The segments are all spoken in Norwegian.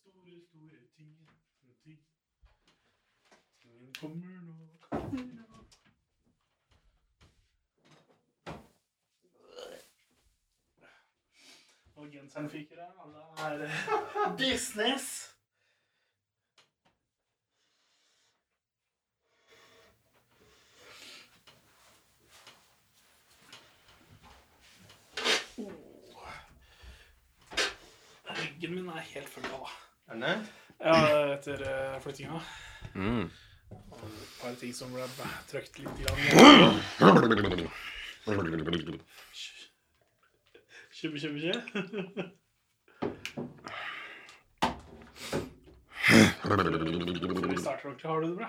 store, store tingen. Ting. Tingen kommer nå, kommer nå. Og genseren fikk dere, Alle er business. Ryggen min er helt full av, da. Er den det? Ja, etter flyttinga. Mm. Et par ting som ble trøkt litt grann. Kjøpe, kjøpe, kjøpe. Vi starter ordentlig? Har du det bra?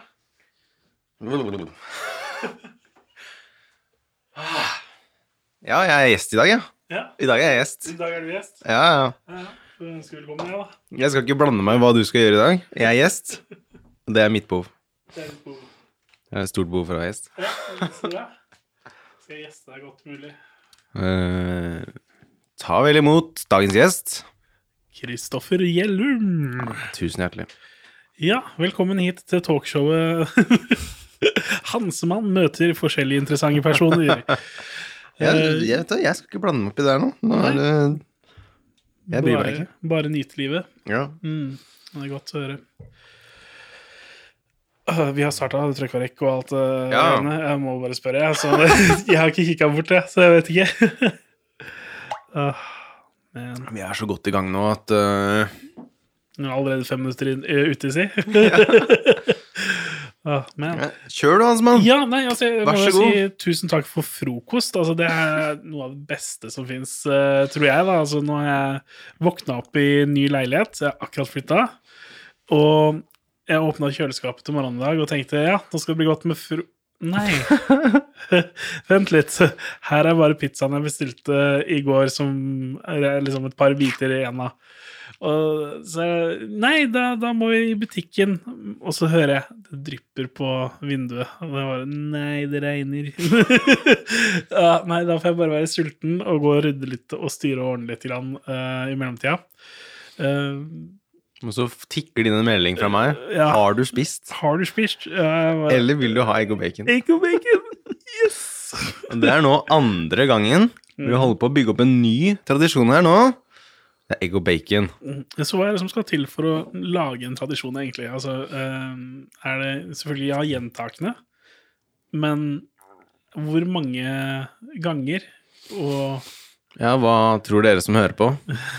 Ja, jeg er gjest i dag, ja. Ja. I dag er jeg gjest. I dag er du gjest. Ja, ja. Ja, ja. Skal velkommen, jeg, da. Jeg skal ikke blande meg i hva du skal gjøre i dag. Jeg er gjest. Det er mitt behov. Det er behov. Jeg har stort behov for å ha gjest. Ja, så bra. Skal jeg gjeste deg godt mulig. Eh, ta vel imot dagens gjest. Kristoffer Gjellum. Tusen hjertelig. Ja, velkommen hit til talkshowet Hansemann møter forskjellige interessante personer. Jeg, Eh, jeg, vet, det, jeg skal ikke blande meg opp i det her nå. nå er det, jeg bryr meg bare, ikke. bare nyte livet. Ja. Mm, det er godt å høre. Vi har starta trykk og alt det Ja. greiene. Jeg må bare spørre, jeg. Så jeg har ikke kikka bort, det, så jeg vet ikke. uh, men Vi er så godt i gang nå at uh... nå er allerede fem minutter inn, øh, ute, si. uh, men Kjør du, Hansmann. Ja, nei, altså, jeg Vær så god. si tusen takk for frokost. Altså, det er noe av det beste som fins, tror jeg. da. Altså, nå har jeg våkna opp i ny leilighet, så jeg har akkurat flytta. Og jeg åpna kjøleskapet til morgenen i dag og tenkte ja, nå skal det bli godt med fro... Nei. Vent litt. Her er bare pizzaen jeg bestilte i går, som er liksom et par biter igjen av. Og så Nei, da, da må vi i butikken. Og så hører jeg det drypper på vinduet. Og det var Nei, det regner. ja, nei, da får jeg bare være sulten og gå og rydde litt og styre og ordne litt grann, uh, i mellomtida. Eh, Og så tikker det inn en melding fra meg. Ja. Har du spist? har du spist? Jeg Eller vil du ha egg og bacon? Egg og bacon! Yes! Det er nå andre gangen vi holder på å bygge opp en ny tradisjon her nå. Det er egg og bacon. Så hva er det som skal til for å lage en tradisjon, egentlig? Altså, eh, er det selvfølgelig ja, gjentakende, men hvor mange ganger? Og Ja, hva tror dere som hører på?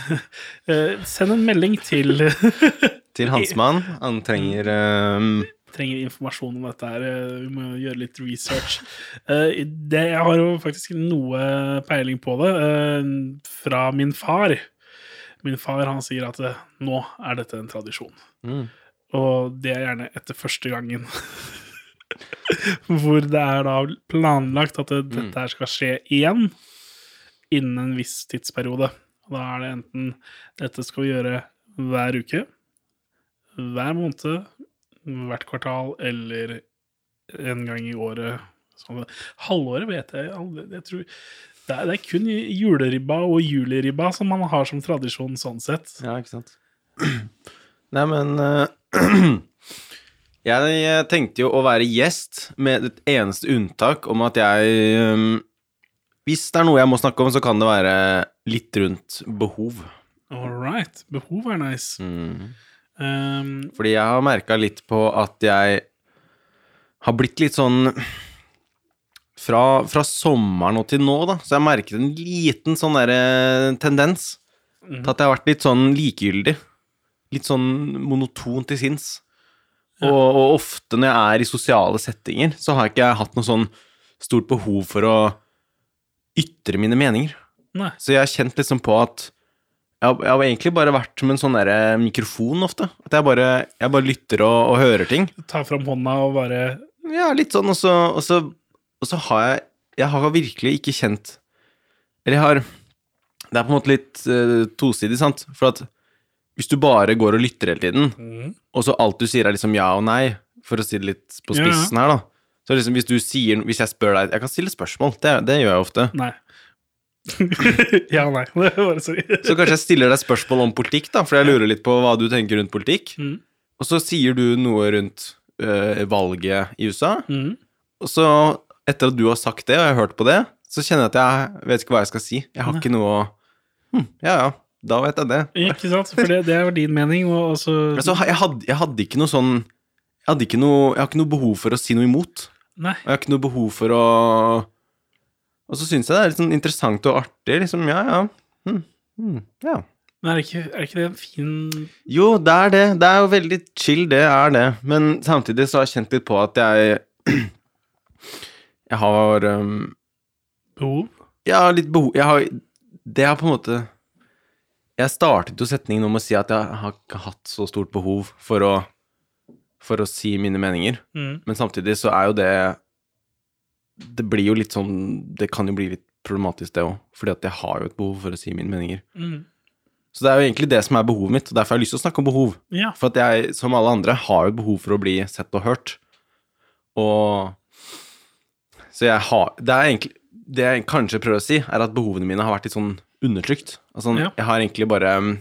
eh, send en melding til Til Hansmann. Han trenger um, trenger informasjon om dette her. eh, Vi må gjøre litt research. Eh, Det, jeg har jo faktisk noe peiling på det eh, fra min far. Min far han sier at eh, nå er dette en tradisjon. mm. Og det er gjerne etter første gangen. Hvor det er da planlagt at dette her skal skje igjen innen en viss tidsperiode. Da er det enten dette skal vi gjøre hver uke, hver måned, hvert kvartal eller en gang i året. Sånn. Halvåret vet jeg aldri. Jeg tror det er, det er kun juleribba og juliribba som man har som tradisjon sånn sett. Ja, ikke sant. Nei, men uh, Jeg jeg tenkte jo å være gjest med et eneste unntak om at jeg um, Hvis det er noe jeg må snakke om, så kan det være litt rundt behov. All right. Behov er nice. Mm. Um, Fordi jeg har merka litt på at jeg har blitt litt sånn fra, fra sommeren og til nå, da, så jeg har merket en liten sånn derre tendens mm. til at jeg har vært litt sånn likegyldig. Litt sånn monoton til sinns. Og, og ofte når jeg er i sosiale settinger, så har ikke jeg hatt noe sånn stort behov for å ytre mine meninger. nei. Så jeg har kjent liksom på at jeg har, jeg har egentlig bare vært som en sånn der mikrofon ofte. At jeg bare, jeg bare lytter og, og hører ting. Ta fram hånda og bare Ja, litt sånn, og så, og så, og så har jeg Jeg har virkelig ikke kjent Eller jeg har Det er på en måte litt uh, tosidig, sant? For at hvis du bare går og lytter hele tiden, mm. og så alt du sier er liksom ja og nei, for å si det litt på spissen ja. her, da Så liksom hvis du sier Hvis jeg spør deg Jeg kan stille spørsmål, det, det gjør jeg ofte. Nei. ja, nei. Det var bare sorry. Så kanskje jeg stiller deg spørsmål om politikk, da, for jeg lurer litt på hva du tenker rundt politikk. Mm. Og så sier du noe rundt øh, valget i USA. Mm. Og så, etter at du har sagt det, og jeg har hørt på det, så kjenner jeg at jeg vet ikke hva jeg skal si. Jeg har ikke noe å hm, Ja, ja, da vet jeg det. Ikke sant? For det, det jo din mening, og så Altså, jeg, hadde, jeg hadde ikke noe sånn Jeg hadde ikke noe Jeg har ikke noe behov for å si noe imot. Nei. Og jeg har ikke noe behov for å Og så syns jeg det er litt sånn interessant og artig, liksom. Ja, ja. Hm, hm, ja. Men er, det ikke, er ikke det en fin Jo, det er det. Det er jo veldig chill, det er det. Men samtidig så har jeg kjent litt på at jeg Jeg har um, behov? Ja, litt behov Jeg har Det er på en måte Jeg startet jo setningen om å si at jeg har ikke hatt så stort behov for å For å si mine meninger. Mm. Men samtidig så er jo det Det blir jo litt sånn Det kan jo bli litt problematisk, det òg. Fordi at jeg har jo et behov for å si mine meninger. Mm. Så det er jo egentlig det som er behovet mitt, og derfor har jeg lyst til å snakke om behov. Ja. For at jeg, som alle andre, har jo behov for å bli sett og hørt. Og Så jeg har Det er egentlig Det jeg kanskje prøver å si, er at behovene mine har vært litt sånn undertrykt. Altså, Ja. jeg har egentlig bare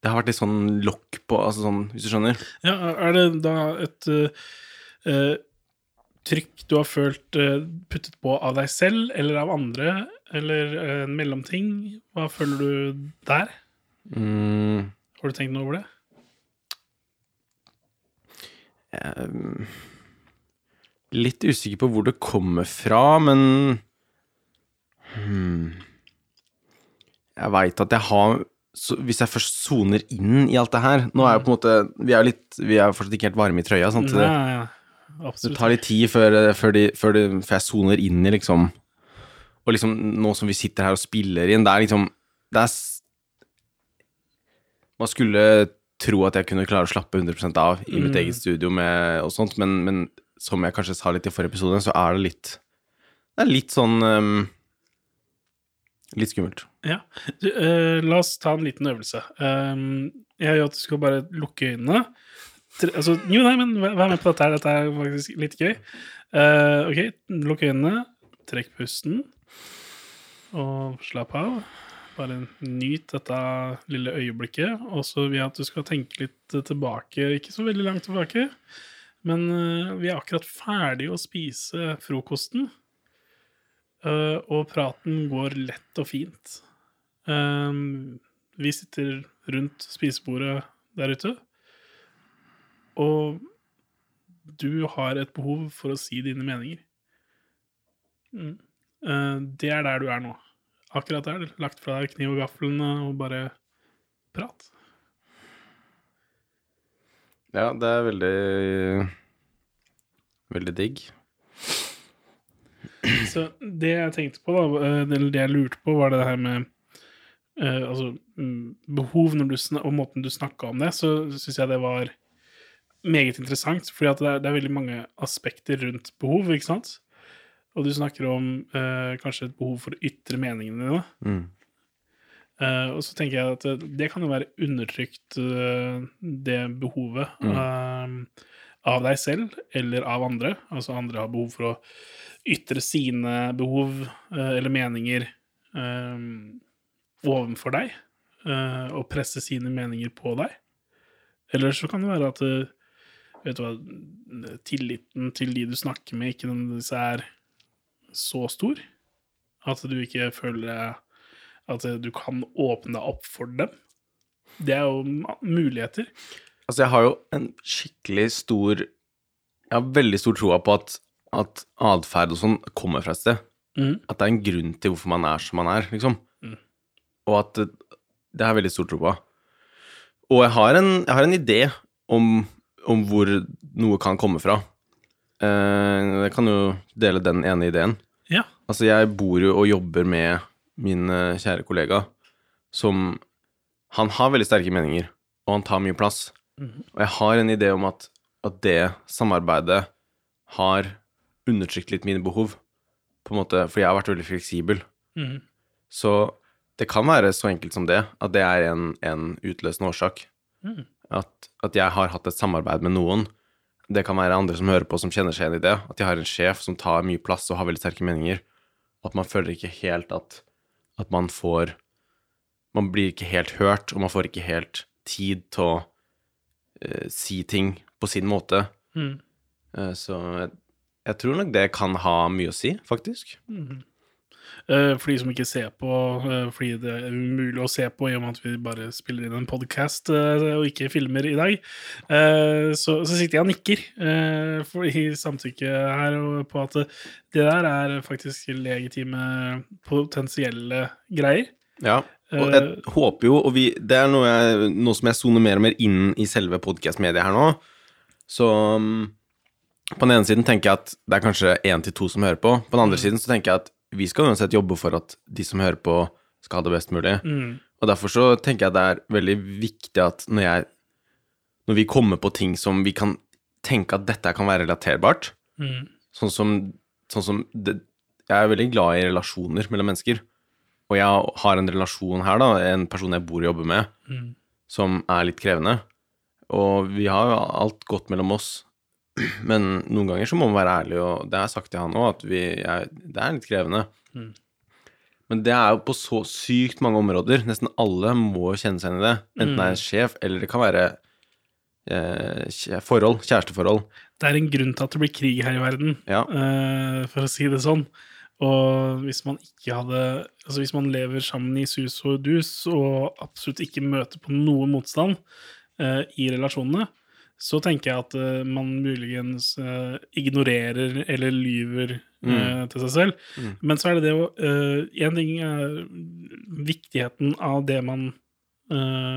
Det har vært litt sånn lokk på Altså sånn, hvis du skjønner? ja. Er det da et uh, trykk du har følt uh, puttet på av deg selv eller av andre, eller uh, en mellomting? Hva føler du der? Mm, Har du tenkt noe over det? Um, litt usikker på hvor det kommer fra, men hmm, Jeg veit at jeg har så Hvis jeg først soner inn i alt det her Nå er jo på en måte Vi er jo litt Vi er fortsatt ikke helt varme i trøya, sant? Nei, Det, Absolutt. det tar litt tid før, før, de, før, de, før jeg soner inn i liksom Og liksom nå som vi sitter her og spiller inn, det er liksom Det er Man skulle tro at jeg kunne klare å slappe 100 av i mitt Mm. eget studio med, og sånt, men, men som jeg kanskje sa litt i forrige episode, så er det litt Det er litt sånn um, Litt skummelt. Ja. Du, uh, la oss ta en liten øvelse. Um, jeg gjør at du skal bare lukke øynene. Tre, altså, jo, nei, men vær med på dette her. Dette er faktisk litt gøy. Uh, ok, lukk øynene. Trekk pusten. Og slapp av. Bare nyt dette lille øyeblikket. Og så vil jeg at du skal tenke litt tilbake, ikke så veldig langt tilbake. Men uh, vi er akkurat ferdig å spise frokosten. Eh, og praten går lett og fint. Um, vi sitter rundt spisebordet der ute, og du har et behov for å si dine meninger. Mm. Eh, det er der du er nå. Akkurat der. Lagt fra deg kniv og gaflene og bare prat. Ja, det er veldig Veldig digg. Så det jeg tenkte på, da, eh, eller det jeg lurte på, var det her med uh, altså, mm, behov når du og måten du snakka om det, så syns jeg det var meget interessant. fordi det er, det er veldig mange aspekter rundt behov, ikke sant? Og du snakker om uh, kanskje et behov for å ytre meningene dine. Mm. Uh, og så tenker jeg at det, det kan jo være undertrykt, uh, det behovet, eh, av deg selv eller av andre. Altså andre har behov for å ytre sine behov eh, eller meninger um, overfor deg, uh, og presse sine meninger på deg. Eller så kan det være at vet du hva, tilliten til de du snakker med, ikke nødvendigvis er så stor. At du ikke føler at du kan åpne deg opp for dem. Det er jo muligheter. Altså, jeg har jo en skikkelig stor Jeg har veldig stor troa på at, at atferd og sånn kommer fra et sted. Mm. At det er en grunn til hvorfor man er som man er, liksom. Mm. Og at det, har jeg veldig stor tro på. Og jeg har en, jeg har en idé om, om hvor noe kan komme fra. Eh, jeg kan jo dele den ene ideen. Ja. Altså, jeg bor jo og jobber med min eh, kjære kollega, som Han har veldig sterke meninger, og han tar mye plass. Mm. Og jeg har en idé om at, at det samarbeidet har undertrykt litt mine behov, på en måte, fordi jeg har vært veldig fleksibel. Mm. Så det kan være så enkelt som det, at det er en, en utløsende årsak. Mm. At, at jeg har hatt et samarbeid med noen. Det kan være andre som hører på, som kjenner seg igjen i det. At jeg har en sjef som tar mye plass og har veldig sterke meninger. At man føler ikke helt at at man får Man blir ikke helt hørt, og man får ikke helt tid til å eh, si ting på sin måte. Mm. Eh, så jeg, jeg tror nok det kan ha mye å si, faktisk. Eh, for de som ikke ser på, eh, fordi det er umulig å se på i og med at vi bare spiller inn en podkast og ikke filmer i dag, eh, så, så sitter jeg og nikker eh, i samtykke her på at det der er faktisk legitime potensielle greier. Ja, og jeg håper jo, og vi, det er noe, jeg, noe som jeg soner mer og mer inn i selve podkast-mediet her nå, så mm, på den ene siden tenker jeg at det er kanskje én til to som hører på. På den andre siden så tenker jeg at vi skal uansett jobbe for at de som hører på, skal ha det best mulig. Mm. Og derfor så tenker jeg det er veldig viktig at når jeg Når vi kommer på ting som vi kan tenke at dette kan være relaterbart, Mm. sånn som, sånn som det, Jeg er veldig glad i relasjoner mellom mennesker. Og jeg har en relasjon her, da, en person jeg bor og jobber med, Mm. som er litt krevende. Og vi har alt godt mellom oss. Men noen ganger så må man være ærlig, og det har jeg sagt til han òg, at vi, er, det er litt krevende. Mm. Men det er jo på så sykt mange områder. Nesten alle må kjenne seg igjen i det. Enten det er en sjef, eller det kan være eh, forhold, kjæresteforhold. Det er en grunn til at det blir krig her i verden, Ja. eh, for å si det sånn. Og hvis man ikke hadde Altså hvis man lever sammen i sus og dus og absolutt ikke møter på noe motstand eh, i relasjonene, så tenker jeg at uh, man muligens uh, ignorerer eller lyver eh, til seg selv. Mm. Men så er det det å Én ting er viktigheten av det man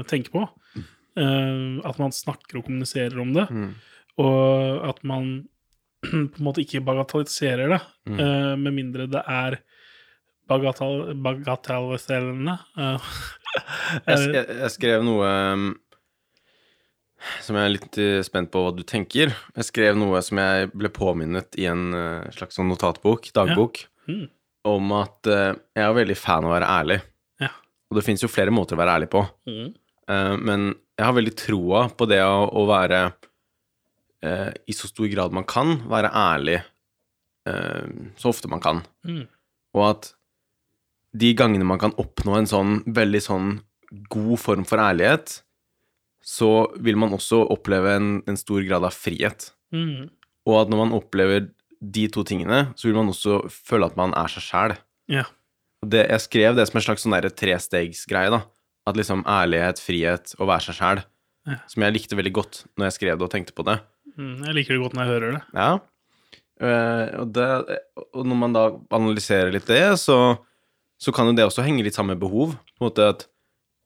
tenker på. At man snakker og kommuniserer om det. Mm. Og at man på en måte ikke bagatelliserer det, Mm. med mindre det er bagatell, bagatelliserende. Jeg, jeg, jeg skrev noe um, som jeg er litt eh, spent på hva du tenker. Jeg skrev noe som jeg ble påminnet i en eh, slags sånn notatbok, dagbok, Mm. om at eh, jeg er veldig fan av å være ærlig. Ja. Og det fins jo flere måter å være ærlig på. Mm. Men jeg har veldig troa på det å, være I så stor grad man kan, være ærlig så ofte man kan. Mm. Og at de gangene man kan oppnå en sånn veldig sånn god form for ærlighet, så vil man også oppleve en, en stor grad av frihet. Mm. Og at når man opplever de to tingene, så vil man også føle at man er seg sjæl. Yeah. Det, jeg skrev det som en slags sånn trestegsgreie, da. At liksom ærlighet, frihet og være seg sjæl. Ja. Som jeg likte veldig godt når jeg skrev det og tenkte på det. Mm. Jeg liker det godt når jeg hører det. Ja. Uh, og, det, og når man da analyserer litt det, så, så kan jo det også henge litt sammen med behov. På en måte at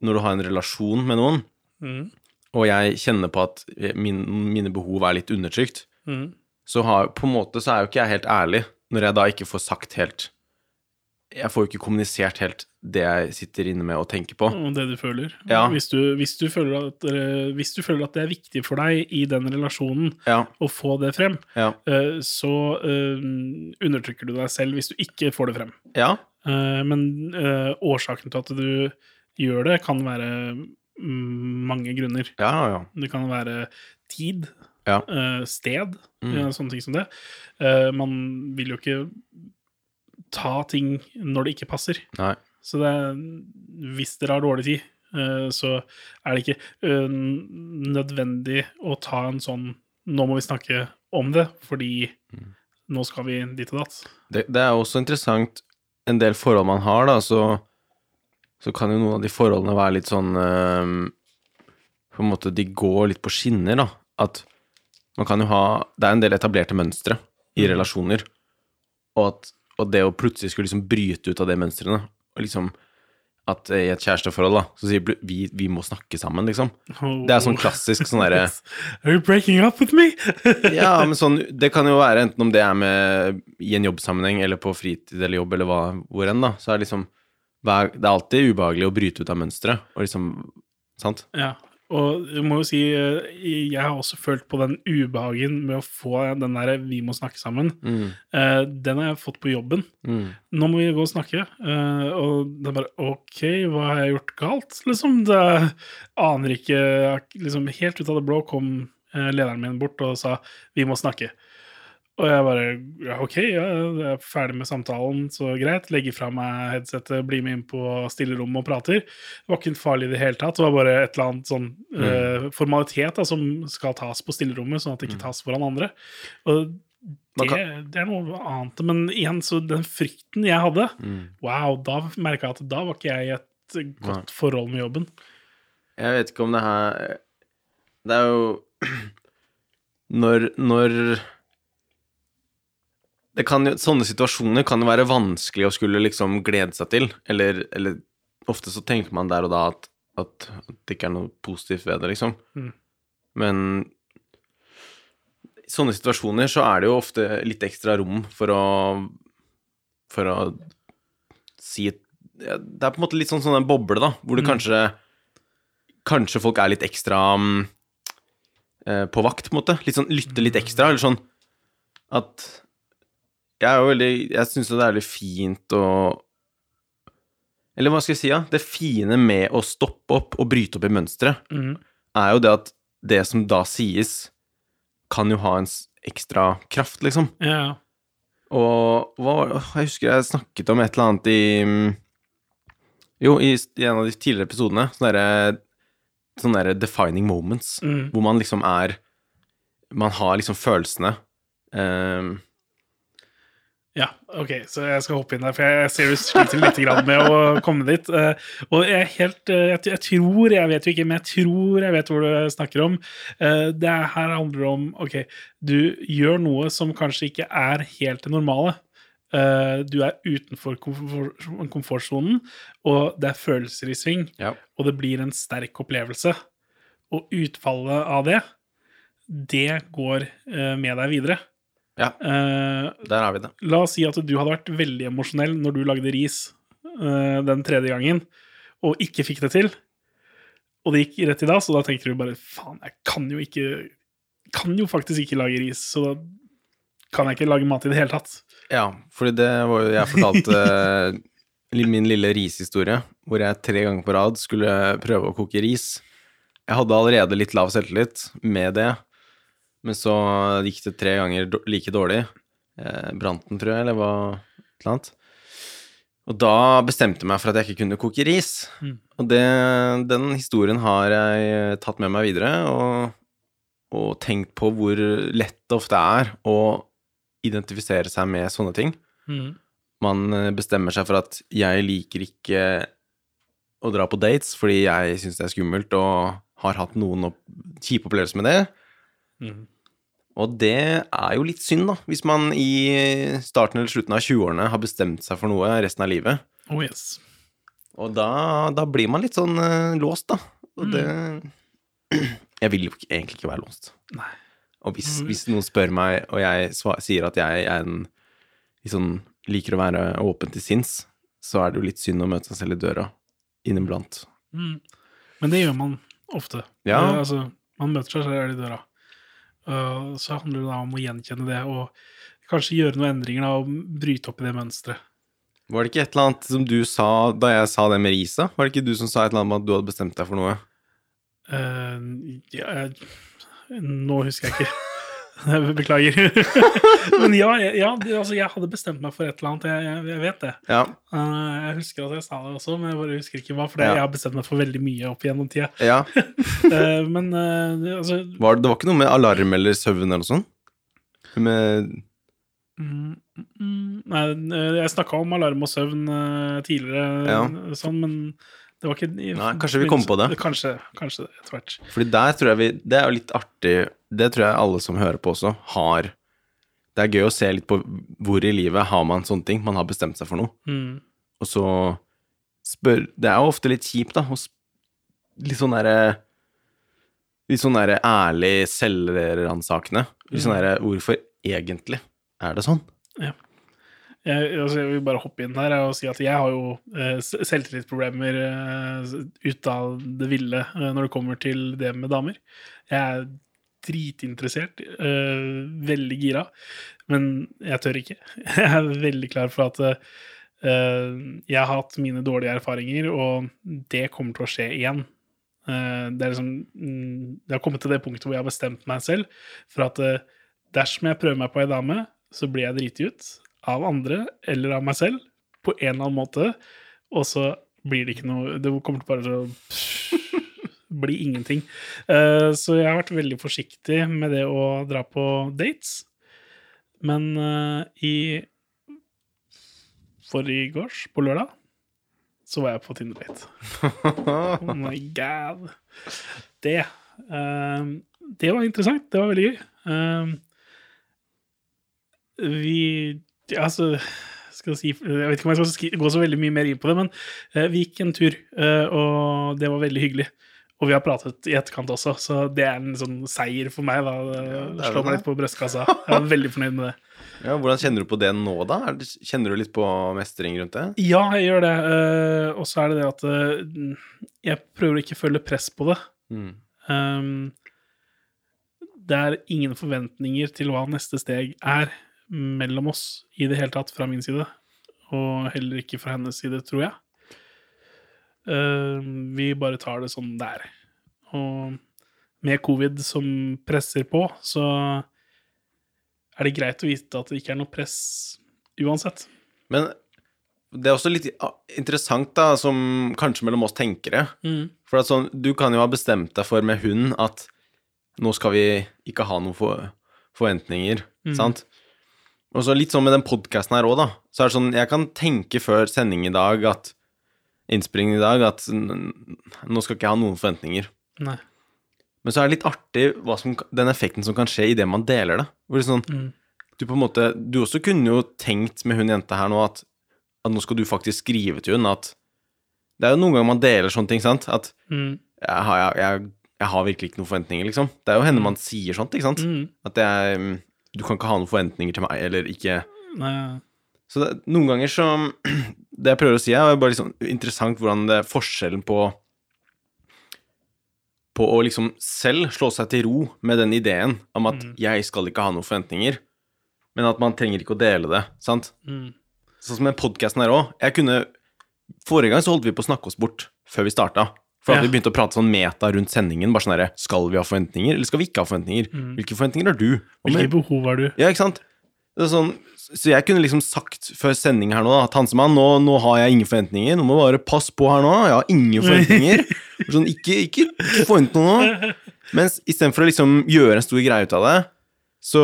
når du har en relasjon med noen, Mm. Og jeg kjenner på at min, mine behov er litt undertrykt, Mm. så har, på en måte så er jo ikke jeg helt ærlig når jeg da ikke får sagt helt Jeg får jo ikke kommunisert helt det jeg sitter inne med og tenker på. Og det du føler. Ja. Hvis, du, hvis, du føler at, eh, hvis du føler at det er viktig for deg i den relasjonen Ja, å få det frem, ja, eh, så eh, undertrykker du deg selv hvis du ikke får det frem. ja. Eh, men eh, årsaken til at du gjør det, kan være mange grunner. ja, ja. Det kan være tid, Ja. eh, sted, Mm. sånne ting som det. Eh, man vil jo ikke ta ting når det ikke passer. Nei. Så det er, hvis dere har dårlig tid, eh, så er det ikke nødvendig å ta en sånn Nå må vi snakke om det, fordi Mm. nå skal vi dit og datt. Det, det er også interessant En del forhold man har, da, så, så kan jo noen av de forholdene være litt sånn eh, På en måte De går litt på skinner, da. At man kan jo ha Det er en del etablerte mønstre i Mm. relasjoner, og, at, og det å plutselig skulle liksom bryte ut av de mønstrene, og liksom at i et kjæresteforhold, da, så sier vi vi må snakke sammen, liksom. Det er sånn klassisk sånn derre Are you breaking up with me? Ja, men sånn, det kan jo være enten om det er med i en jobbsammenheng eller på fritid eller jobb eller hva, hvor enn, da, så er det liksom Det er alltid ubehagelig å bryte ut av mønsteret, og liksom Sant? Ja, og jeg må jo si eh, jeg har også følt på den ubehagen med å få den der 'vi må snakke sammen'. Mm, Eh, Den har jeg fått på jobben. mm, Nå må vi gå og snakke. Eh, og det er bare OK, hva har jeg gjort galt? Liksom, det aner ikke liksom, Helt ut av det blå kom eh, lederen min bort og sa 'vi må snakke'. Og jeg bare ja, OK, ja, jeg er ferdig med samtalen, så greit. Legger fra meg headsetet, blir med inn på stillerommet og prater. Det var ikke farlig i det hele tatt. Det var bare et eller annet sånn eh, formalitet da, som skal tas på stillerommet, sånn at det ikke tas foran andre. Og det, det er noe annet. Men igjen, så den frykten jeg hadde Wow, da merka jeg at da var ikke jeg i et godt forhold med jobben. Jeg vet ikke om det her Det er jo Når Når kan Sånne situasjoner kan jo være vanskelig å skulle liksom glede seg til. Eller, eller ofte så tenker man der og da at, at det ikke er noe positivt ved det, liksom. Mm. Men i sånne situasjoner så er det jo ofte litt ekstra rom for å For å si et Det er på en måte litt sånn, sånn en boble, da, hvor det kanskje Kanskje folk er litt ekstra mm, eh, på vakt, på en måte. Litt sånn lytter litt ekstra, eller sånn at Jeg er jo veldig Jeg syns det er veldig fint å Eller hva skal jeg si, ja? Det fine med å stoppe opp og bryte opp i mønsteret, mm. er jo det at det som da sies, kan jo ha en ekstra kraft, liksom. Ja, Og hva var det Jeg husker jeg snakket om et eller annet i mm, Jo, i, i en av de tidligere episodene. Sånne derre sånne der defining moments. Mm. Hvor man liksom er Man har liksom følelsene. ehm, Ja, ok, så jeg skal hoppe inn der, for jeg ser du sliter litt med å komme dit. eh, Og jeg helt eh, jeg, tror, jeg vet jo ikke, men jeg tror jeg vet hvor du snakker om. Eh, Det her handler om ok, du gjør noe som kanskje ikke er helt det normale. Du er utenfor komfort- komfortsonen, og det er følelser i sving, ja. og det blir en sterk opplevelse. Og utfallet av det, det går med deg videre. Ja, Eh, der har vi det. La oss si at du hadde vært veldig emosjonell når du lagde ris eh, den tredje gangen, og ikke fikk det til. Og det gikk rett i dass, og da tenkte du bare faen, jeg kan jo ikke Kan jo faktisk ikke lage ris, så da kan jeg ikke lage mat i det hele tatt. Ja, fordi det var jo Jeg fortalte eh, min lille rishistorie, hvor jeg tre ganger på rad skulle prøve å koke ris. Jeg hadde allerede litt lav selvtillit med det, men så gikk det tre ganger like dårlig. Eh, brant den, tror jeg, eller hva et eller annet. Og da bestemte jeg meg for at jeg ikke kunne koke ris. Mm. Og det, den historien har jeg tatt med meg videre, og, og tenkt på hvor lett det ofte er å identifisere seg med sånne ting. Mm. Man eh, bestemmer seg for at jeg liker ikke å dra på dates fordi jeg syns det er skummelt og har hatt noen opp kjipe opplevelser med det. Mm. Og det er jo litt synd, da, hvis man i starten eller slutten av 20-årene har bestemt seg for noe resten av livet. Oh yes. Og da, da blir man litt sånn uh, låst, da. Og det Jeg vil jo ikke- egentlig ikke være låst. Nei. Og hvis, hvis noen spør meg, og jeg svar, sier at jeg er en liksom, liker å være åpen til sinns, så er det jo litt synd å møte seg selv i døra inniblant. Mm. Men det gjør man ofte. Ja. Det, altså, man møter seg selv i døra. Uh, så handler det da om å gjenkjenne det, og kanskje gjøre noen endringer da, og bryte opp i det mønsteret. Var det ikke et eller annet som du sa da jeg sa det med risa? Var det ikke du som sa et eller annet om at du hadde bestemt deg for noe? Uh, ja, jeg- nå husker jeg ikke. Beklager. Men ja, ja altså, jeg hadde bestemt meg for et eller annet. Jeg, jeg, vet det. Ja. Eh, jeg husker at jeg sa det også, men jeg bare husker ikke hva. For det, Ja. jeg har bestemt meg for veldig mye opp gjennom tida. ja. Eh, men eh, det- altså Var det, det var ikke noe med alarm eller søvn eller noe sånt? Med mm, mm, Nei, eh, jeg snakka om alarm og søvn tidligere, Ja. sånn, men det var ikke Nei, kanskje vi kom på det. Kanskje, kanskje det, etter hvert. Fordi der tror jeg vi Det er jo litt artig Det tror jeg alle som hører på også har Det er gøy å se litt på hvor i livet har man sånne ting. Man har bestemt seg for noe. Mm. Og så spør Det er jo ofte litt kjipt, da. Litt sånn derre Litt sånn derre ærlig selvransakende. Litt sånn derre Hvorfor egentlig er det sånn? Jeg, altså jeg vil bare hoppe inn her og si at jeg har jo eh, selvtillitsproblemer eh, ut av det ville eh, når det kommer til det med damer. Jeg er dritinteressert, eh, veldig gira, men jeg tør ikke. Jeg er veldig klar for at eh, jeg har hatt mine dårlige erfaringer, og det kommer til å skje igjen. Uh, det, er liksom, mm, det har kommet til det punktet hvor jeg har bestemt meg selv for at uh, dersom jeg prøver meg på ei dame, så blir jeg driti ut av andre eller av meg selv på en eller annen måte, og så blir det ikke noe Det kommer til bare til å bli ingenting. Uh, så jeg har vært veldig forsiktig med det å dra på dates. Men uh, i forgårs, på lørdag, så var jeg på Tinder-date. Oh my god. Det uh, Det var interessant. Det var veldig gøy. Vi Altså si, Jeg vet ikke om jeg skal gå så veldig mye mer inn på det, men vi gikk en tur, og det var veldig hyggelig. Og vi har pratet i etterkant også, så det er en sånn seier for meg. da. det er Slå meg litt på brystkassa. Jeg er veldig fornøyd med det. Ja, hvordan kjenner du på det nå, da? Er kjenner du litt på mestring rundt det? Ja, jeg gjør det. eh, og så er det det at eh, jeg prøver å ikke føle press på det. Mm. Um, det er ingen forventninger til hva neste steg er mellom oss i det hele tatt fra min side, og heller ikke fra hennes side, tror jeg. Um, vi bare tar det sånn det er. Og med covid som presser på, så er det greit å vite at det ikke er noe press uansett. Men det er også litt interessant, da, som kanskje mellom oss tenkere. Mm. For at sånn, du kan jo ha bestemt deg for med hun at nå skal vi ikke ha noen for, forventninger, sant? Og så litt sånn med den podkasten her òg, da. Så er det sånn, jeg kan tenke før sending i dag at Innspillingen i dag at nå skal ikke jeg ha noen forventninger. Nei. Men så er det litt artig som, den effekten som kan skje idet man deler det. Hvor det sånn, Mm. du på en måte Du også kunne jo tenkt med hun jenta her nå at, at nå skal du faktisk skrive til hun at Det er jo noen ganger man deler sånne ting, sant? At Mm. jeg har, jeg, jeg, jeg har virkelig ikke noen forventninger, liksom. Det er jo henne man sier sånt, ikke sant? Mm. At er mm, Du kan ikke ha noen forventninger til meg, eller ikke Nei. Så det, noen ganger så Det jeg prøver å si, er bare liksom interessant hvordan det er forskjellen på På å liksom selv slå seg til ro med den ideen om at 'jeg skal ikke ha noen forventninger', men at man trenger ikke å dele det, sant? Mm. Sånn som den podkasten her òg. Jeg kunne Forrige gang så holdt vi på å snakke oss bort før vi starta. For at Ja. vi begynte å prate sånn meta rundt sendingen. Bare sånn her, Skal vi ha forventninger, eller skal vi ikke ha forventninger? Hvilke forventninger har du? Hvilke behov har du? ja, ikke sant? Sånn, så jeg kunne liksom sagt før sending her nå at Hansemann, nå, nå har jeg ingen forventninger. Nå må du bare passe på her nå. Jeg har ingen forventninger. Sånn, ikke, ikke, forvent noe nå. Mens istedenfor å liksom gjøre en stor greie ut av det, så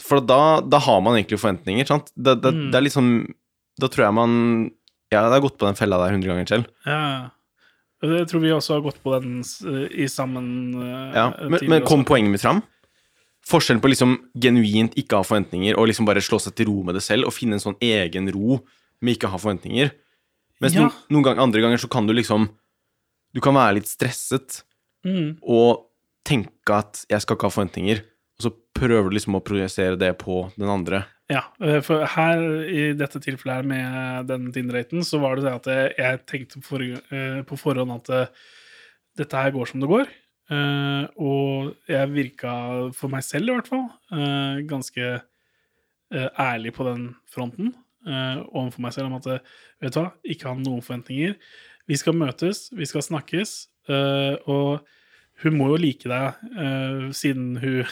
For da, da har man egentlig forventninger, sant? Da, da, Mm. Det er liksom Da tror jeg man Ja, det har gått på den fella der hundre ganger selv. Ja. Jeg tror vi også har gått på den i sammen eh, Ja, men, men kom poenget mitt fram? Forskjellen på liksom genuint ikke ha forventninger og liksom bare slå seg til ro med det selv og finne en sånn egen ro med ikke ha forventninger. Mens Ja. noen, noen gang, andre ganger så kan du liksom Du kan være litt stresset Mm. og tenke at 'jeg skal ikke ha forventninger', og så prøver du liksom å projisere det på den andre. Ja, eh, for her i dette tilfellet her med den Tinder-daten, så var det det at jeg, tenkte på, eh, på forhånd at eh, dette her går som det går. Eh, og jeg virka, for meg selv i hvert fall, uh, ganske uh, ærlig på den fronten uh, overfor meg selv om at vet du hva, ikke ha noen forventninger. Vi skal møtes, vi skal snakkes, og hun må jo like deg siden hun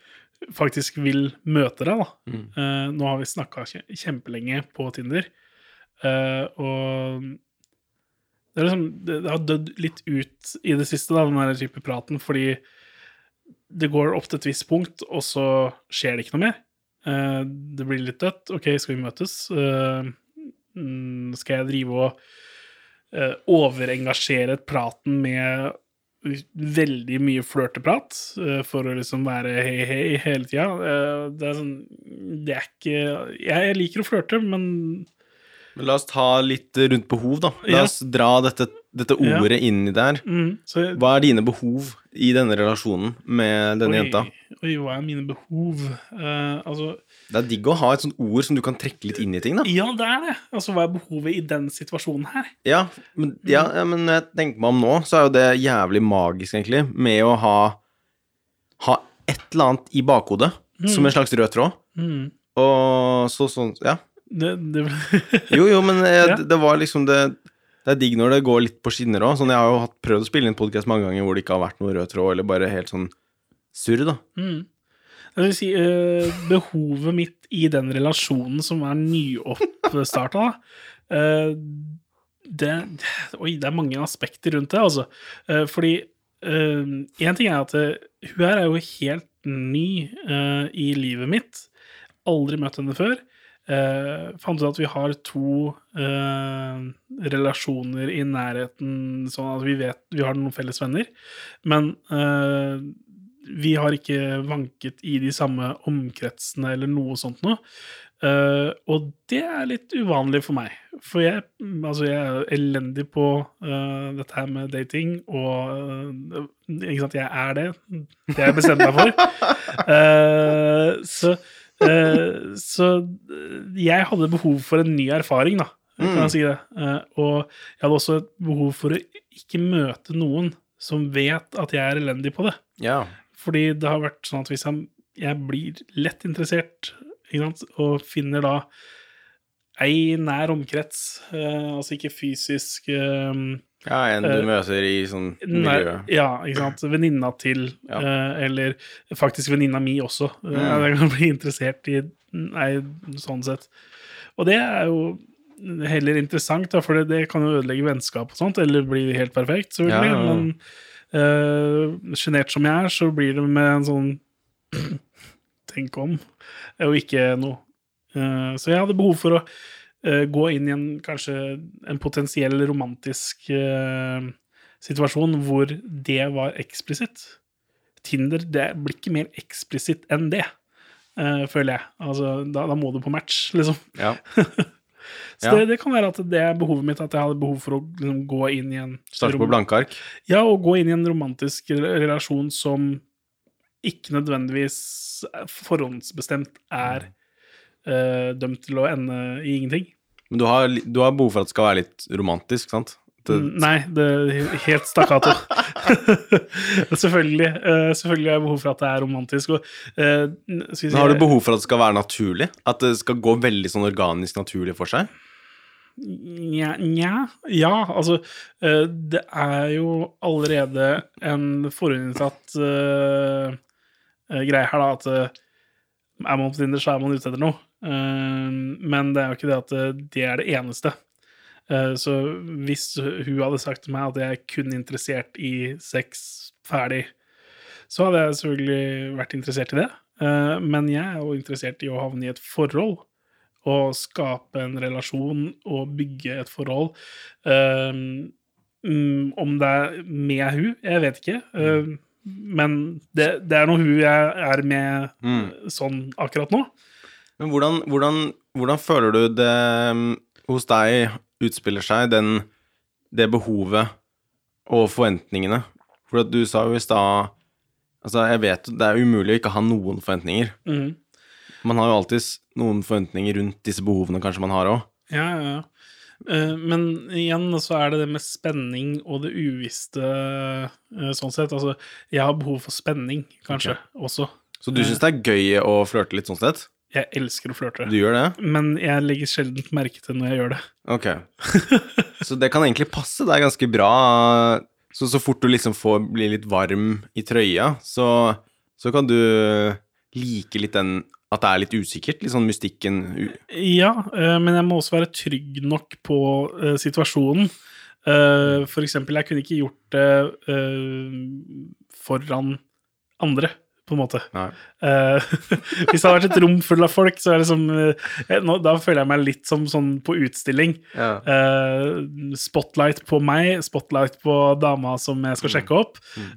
faktisk vil møte deg, da. Mm. Nå har vi snakka kjempelenge på Tinder, og det, liksom, det, det har dødd litt ut i det siste, da, den der type praten, fordi det går opp til et visst punkt, og så skjer det ikke noe mer. Uh, det blir litt dødt. OK, skal vi møtes? Mm, skal jeg drive og uh, overengasjere praten med veldig mye flørteprat for å liksom være hei, hei hele tida. Det er sånn Det er ikke jeg liker å flørte, men Men la oss ta litt rundt behov, da. La Ja. oss dra dette, dette ordet inn i der. mm, så, Hva er dine behov i denne relasjonen med denne oi, jenta? Oi, hva er mine behov? Uh, altså Det er digg å ha et sånt ord som du kan trekke litt inn i ting, da. Ja, det er det. Altså, hva er behovet i den situasjonen her? Ja, men, ja, ja, men jeg tenker meg om nå, så er jo det jævlig magisk, egentlig, med å ha Ha et eller annet i bakhodet, som en slags rød tråd. Mm. Og så sånn Ja. Det, det, Jo, jo, men jeg, Ja. det, var liksom det Det er digg når det går litt på skinner òg. Sånn, jeg har jo hatt, prøvd å spille inn podkast mange ganger hvor det ikke har vært noe rød tråd, eller bare helt sånn surr, da. mm. Jeg vil si, øh, behovet mitt i den relasjonen som er nyoppstarta, øh, det, Oi, det er mange aspekter rundt det, altså. Øh, fordi én ting er at hun her er jo helt ny eh, i livet mitt. Aldri møtt henne før. Uh, fant ut at vi har to eh, relasjoner i nærheten, sånn at vi vet vi har noen felles venner. Men eh, vi har ikke vanket i de samme omkretsene eller noe sånt noe. og det er litt uvanlig for meg. For jeg, altså jeg er elendig på dette her med dating, og ikke sant, jeg er det. Det har jeg bestemt meg for. så Eh, så eh, jeg hadde behov for en ny erfaring, da, kan jeg mm. si det. Uh, og jeg hadde også et behov for å ikke møte noen som vet at jeg er elendig på det. Ja. Fordi det har vært sånn at hvis jeg, jeg blir lett interessert, og finner da ei nær omkrets, altså ikke fysisk ja, en du uh, møter i sånn miljø. Ja, ikke sant. Venninna til, ja. uh, eller faktisk venninna mi også. Uh, mm. Jeg kan bli interessert i Nei, sånn sett. Og det er jo heller interessant, for det, det, kan jo ødelegge vennskap og sånt, eller bli helt perfekt, selvfølgelig. Ja. Men sjenert som jeg er, så blir det med en sånn Tenk om, og ikke noe. så jeg hadde behov for å uh, gå inn i en kanskje en potensiell romantisk uh, situasjon hvor det var eksplisitt. Tinder det blir ikke mer eksplisitt enn det, uh, føler jeg. Altså, da, da, må du på match, liksom. Ja. Så ja. det, det, kan være at det er behovet mitt, at jeg hadde behov for å liksom, gå inn i en Starte på blanke ark? Ja, og gå inn i en romantisk relasjon som ikke nødvendigvis forhåndsbestemt er mm uh, dømt til å ende i ingenting. Men du har, du har, behov for at det skal være litt romantisk, sant? Det... Mm, nei, det er helt stakkato. selvfølgelig, uh, selvfølgelig har jeg behov for at det er romantisk. Og, uh, si, har du behov for at det skal være naturlig? At det skal gå veldig sånn organisk naturlig for seg? Nja, nja Ja, altså uh, Det er jo allerede en forutinntatt greie her, da, at er man på Tinder, så er man ute etter noe. Ehm, men det er jo ikke det at det er det eneste. Eh, så hvis hun hadde sagt til meg at jeg er kun interessert i sex ferdig, så hadde jeg selvfølgelig vært interessert i det. Eh, men jeg er jo interessert i å havne i et forhold. Og skape en relasjon og bygge et forhold. Ehm, mm, om det er med hun, jeg vet ikke. Ehm, men det, det er noe hun jeg er med mm. sånn akkurat nå. Men hvordan, hvordan, hvordan føler du det mm, hos deg utspiller seg, den, det behovet og forventningene? For du sa jo i stad Altså, jeg vet det er umulig å ikke ha noen forventninger. Mm. Man har jo alltid noen forventninger rundt disse behovene kanskje man har òg. Ja, ja, ja. Eh, men igjen så er det det med spenning og det uvisste eh, sånn sett. Altså, jeg har behov for spenning, kanskje, okay. også. Så du syns det er gøy å flørte litt sånn sett? Jeg elsker å flørte. Du gjør det? Men jeg legger sjelden merke til når jeg gjør det. Ok. Så det kan egentlig passe deg ganske bra. Så, så fort du liksom får bli litt varm i trøya, så, så kan du like litt den at det er litt usikkert? Litt sånn mystikken Ja, eh, men jeg må også være trygg nok på uh, situasjonen. Uh, for eksempel, jeg kunne ikke gjort det foran andre på en måte. Uh, hvis det hadde vært et rom full av folk, så er det som uh, nå, Da føler jeg meg litt som sånn på utstilling. Ja. Uh, spotlight på meg, spotlight på dama som jeg skal mm. sjekke opp, mm.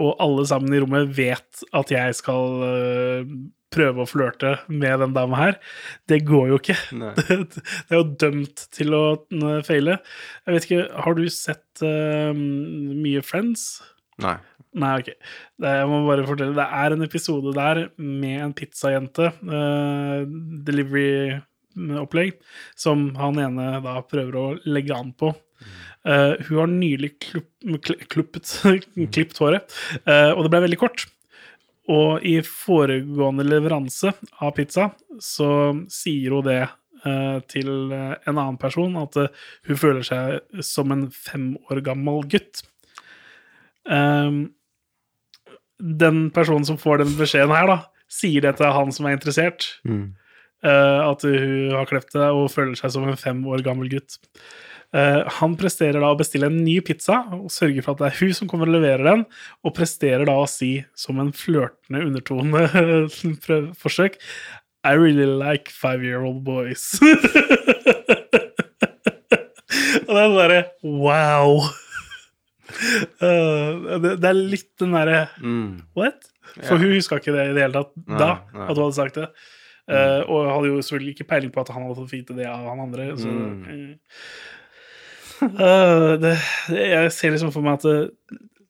og alle sammen i rommet vet at jeg skal prøve å flørte med den dama her. Det går jo ikke. Det, det, er jo dømt til å feile. Jeg vet ikke, har du sett mye Friends? Nei. Nei, ok. Det, jeg må bare fortelle. Det er en episode der med en pizzajente, uh, delivery-opplegg, som han ene da prøver å legge an på. Uh, hun har nylig klippet håret, uh, og det ble veldig kort. Og i foregående leveranse av pizza så sier hun det uh, til en annen person, at hun føler seg som en fem år gammel gutt. Um, den personen som får den beskjeden her, da, sier det til han som er interessert. eh, at hun har klept det og føler seg som en fem år gammel gutt. Eh, han presterer da å bestille en ny pizza og sørger for at det er hun som kommer og leverer den, og presterer da å si som en flørtende undertone forsøk I really like five-year-old boys. og det er bare wow. Eh, det, det er litt den derre Mm. What? For hun huska ikke det i det hele tatt da, nei. at hun hadde sagt det. Uh, og hadde jo selvfølgelig ikke peiling på at han hadde fått vite det av han andre. Så, Mm. uh, det, jeg ser liksom for meg at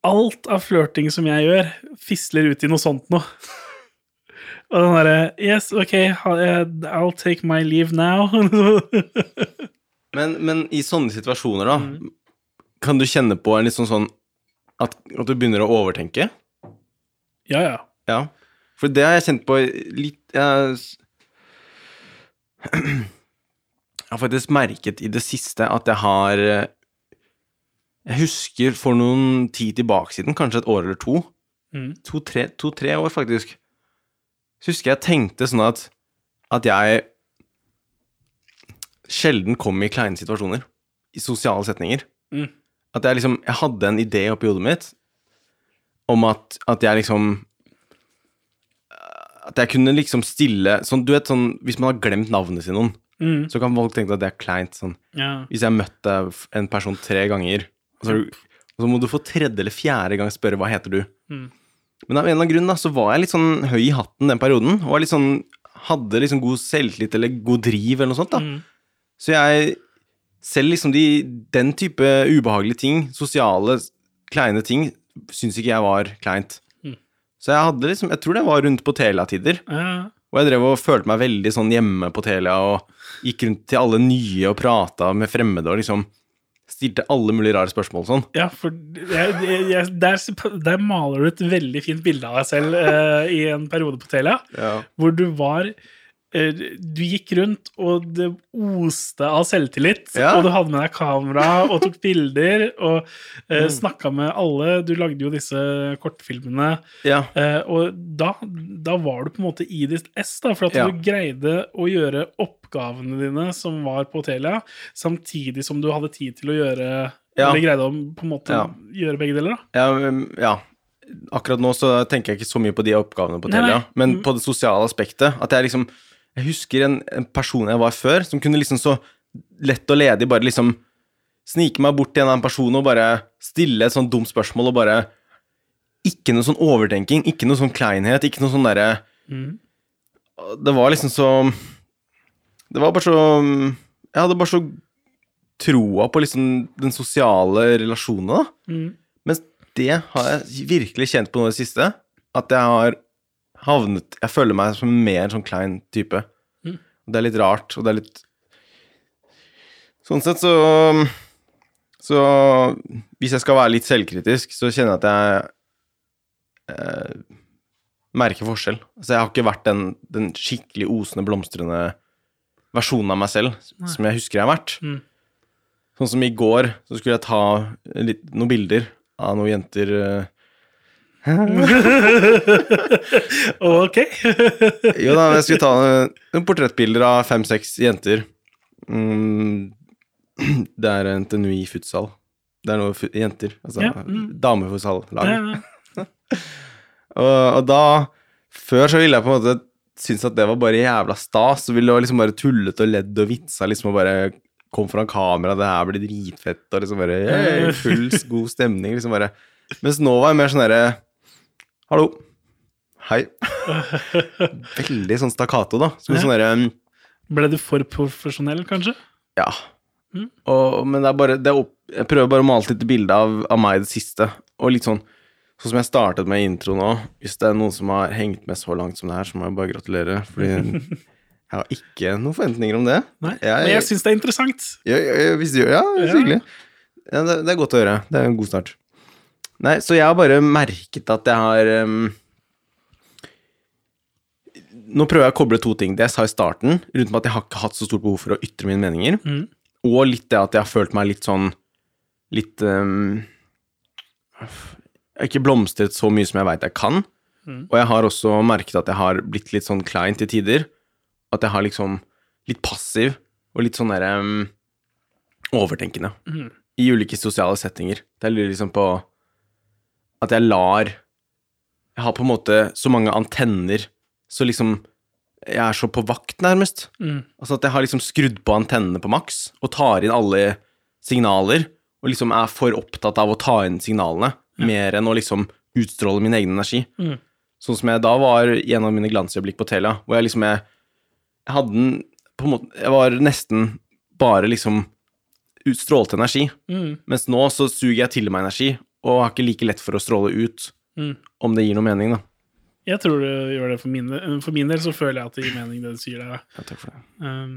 alt av flørting som jeg gjør, fisler ut i noe sånt noe. Og den derre Yes, OK, I'll take my leave now. Men, men i sånne situasjoner, da, kan du kjenne på en litt sånn sånn at, at du begynner å overtenke? ja, ja. Ja. For det har jeg kjent på litt Jeg, jeg har faktisk merket i det siste at jeg har Jeg husker for noen tid tilbake siden, kanskje et år eller to, Mm. to-tre to, tre år faktisk, så husker jeg tenkte sånn at at jeg sjelden kom i kleine situasjoner. I sosiale setninger. Mm. At jeg liksom Jeg hadde en idé oppi hodet mitt om at, at jeg liksom At jeg kunne liksom stille sånn, Du vet sånn Hvis man har glemt navnet til noen, Mm. så kan folk tenke at det er kleint. Sånn. ja. Hvis jeg har møtt en person tre ganger, og så, og så må du for tredje eller fjerde gang spørre hva heter du. Mm. Men av en eller annen grunn da, så var jeg litt sånn høy i hatten den perioden, og litt sånn, hadde liksom god selvtillit eller god driv eller noe sånt. da. Mm. Så jeg Selv liksom de, den type ubehagelige ting, sosiale, kleine ting, syns ikke jeg var kleint. Mm. Så jeg hadde liksom Jeg tror det var rundt på Telia-tider. Ja. Og jeg drev og følte meg veldig sånn hjemme på Telia og gikk rundt til alle nye og prata med fremmede og liksom stilte alle mulige rare spørsmål og sånn. Ja, for jeg, jeg, der, der maler du et veldig fint bilde av deg selv eh, i en periode på Telia, hvor du var Du gikk rundt, og det oste av selvtillit. Ja. Og du hadde med deg kamera og tok bilder og uh, Mm. snakka med alle. Du lagde jo disse kortfilmene. Ja. eh, og da, da var du på en måte i ditt ess, da, for at Ja. du greide å gjøre oppgavene dine som var på Telia, samtidig som du hadde tid til å gjøre. Eller greide å på en måte gjøre begge deler, da. Ja, ja. Akkurat nå så tenker jeg ikke så mye på de oppgavene på Telia, men Mm. på det sosiale aspektet. At jeg liksom Jeg husker en, en person jeg var før, som kunne liksom så lett og ledig bare liksom snike meg bort til en annen person og bare stille et sånn dumt spørsmål og bare Ikke noe sånn overtenking, ikke noe sånn kleinhet, ikke noe sånn derre Mm. Det var liksom så Det var bare så Jeg hadde bare så troa på liksom den sosiale relasjonen, da. Mm. Mens det har jeg virkelig kjent på nå i det siste. At jeg har havnet Jeg føler meg som en mer sånn klein type. Mm. Det er litt rart, og det er litt Sånn sett så Så hvis jeg skal være litt selvkritisk, så kjenner jeg at jeg eh, merker forskjell. Altså, jeg har ikke vært den, den skikkelig osende, blomstrende versjonen av meg selv som jeg husker jeg har vært. Mm. Sånn som i går, så skulle jeg ta litt, noen bilder av noen jenter eh, Ok. Jo da, jeg skulle ta noen- portrettbilder av fem-seks jenter. Mm, det er NTNU i futsal. Det er noen jenter. Altså Ja, mm. damefutsallag. Ja, Og, og da Før så ville jeg på en måte synes at det var bare jævla stas. Så ville jeg liksom bare tullet og ledd og vitsa liksom og bare kom foran kamera, det her blir dritfett, og liksom bare hey, full god stemning, liksom bare. Mens nå var jeg mer sånn derre Hallo. Hei. Veldig sånn stakkato, da. Som Ja. sånn derre Ble du for profesjonell, kanskje? Ja. Mm. Og, men det er bare det er opp, Jeg prøver bare å male litt lite bilde av, av meg i det siste. Og litt sånn Sånn som jeg startet med intro nå. Hvis det er noen som har hengt med så langt som det her, så må jeg bare gratulere. Fordi jeg har ikke noen forventninger om det. Nei. Jeg- Men jeg syns det er interessant. Ja, ja, ja, hvis du Ja, Ja. hyggelig. Ja, det, det er godt å høre. Det er en god start. Nei, så jeg har bare merket at jeg har um, Nå prøver jeg å koble to ting. Det jeg sa i starten, rundt med at jeg har ikke hatt så stort behov for å ytre mine meninger, Mm. og litt det at jeg har følt meg litt sånn Litt Jeg har Ikke blomstret så mye som jeg veit jeg kan. Og jeg har også merket at jeg har blitt litt sånn klein til tider. At jeg har liksom litt passiv og litt sånn derre um, overtenkende i ulike sosiale settinger. Det lurer liksom på at jeg lar Jeg har på en måte så mange antenner, så liksom Jeg er så på vakt, nærmest. Altså at jeg har liksom skrudd på antennene på maks og tar inn alle signaler, og liksom er for opptatt av å ta inn signalene, mer enn å liksom utstråle min egen energi. Sånn som jeg da var av mine glansøyeblikk på Telia, hvor jeg liksom jeg, jeg hadde den på en måte Jeg var nesten bare liksom utstrålte energi. Mens nå så suger jeg til meg energi, og har ikke like lett for å stråle ut, om det gir noe mening, da. Jeg tror det gjør det for min, for min del, så føler jeg at det gir mening, det du sier der. Ja, takk for det. Um,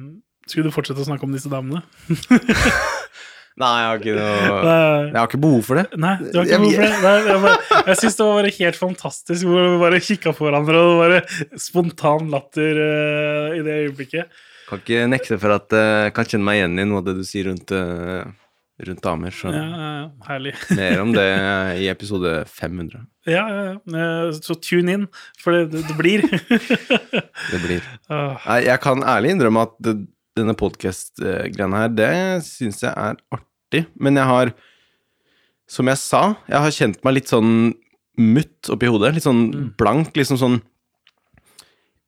skulle du fortsette å snakke om disse damene? Nei, jeg har ikke noe. Jeg har ikke behov for det. Nei, du har ikke behov for det? Nei, jeg bare, jeg syns det var bare helt fantastisk hvor vi bare kikka på hverandre, og det var spontan latter uh, i det øyeblikket. Kan ikke nekte for at jeg kan kjenne meg igjen i noe av det du sier rundt, eh, rundt damer. Så Ja, ja, herlig. mer om det i episode 500. Ja, ja, ja. Eh, Så tune in, for det, det, det blir. Det blir Nei, jeg kan ærlig innrømme at det, denne podkast-greiene her, det syns jeg er artig. Men jeg har, som jeg sa, jeg har kjent meg litt sånn mutt oppi hodet. Litt sånn blank, liksom sånn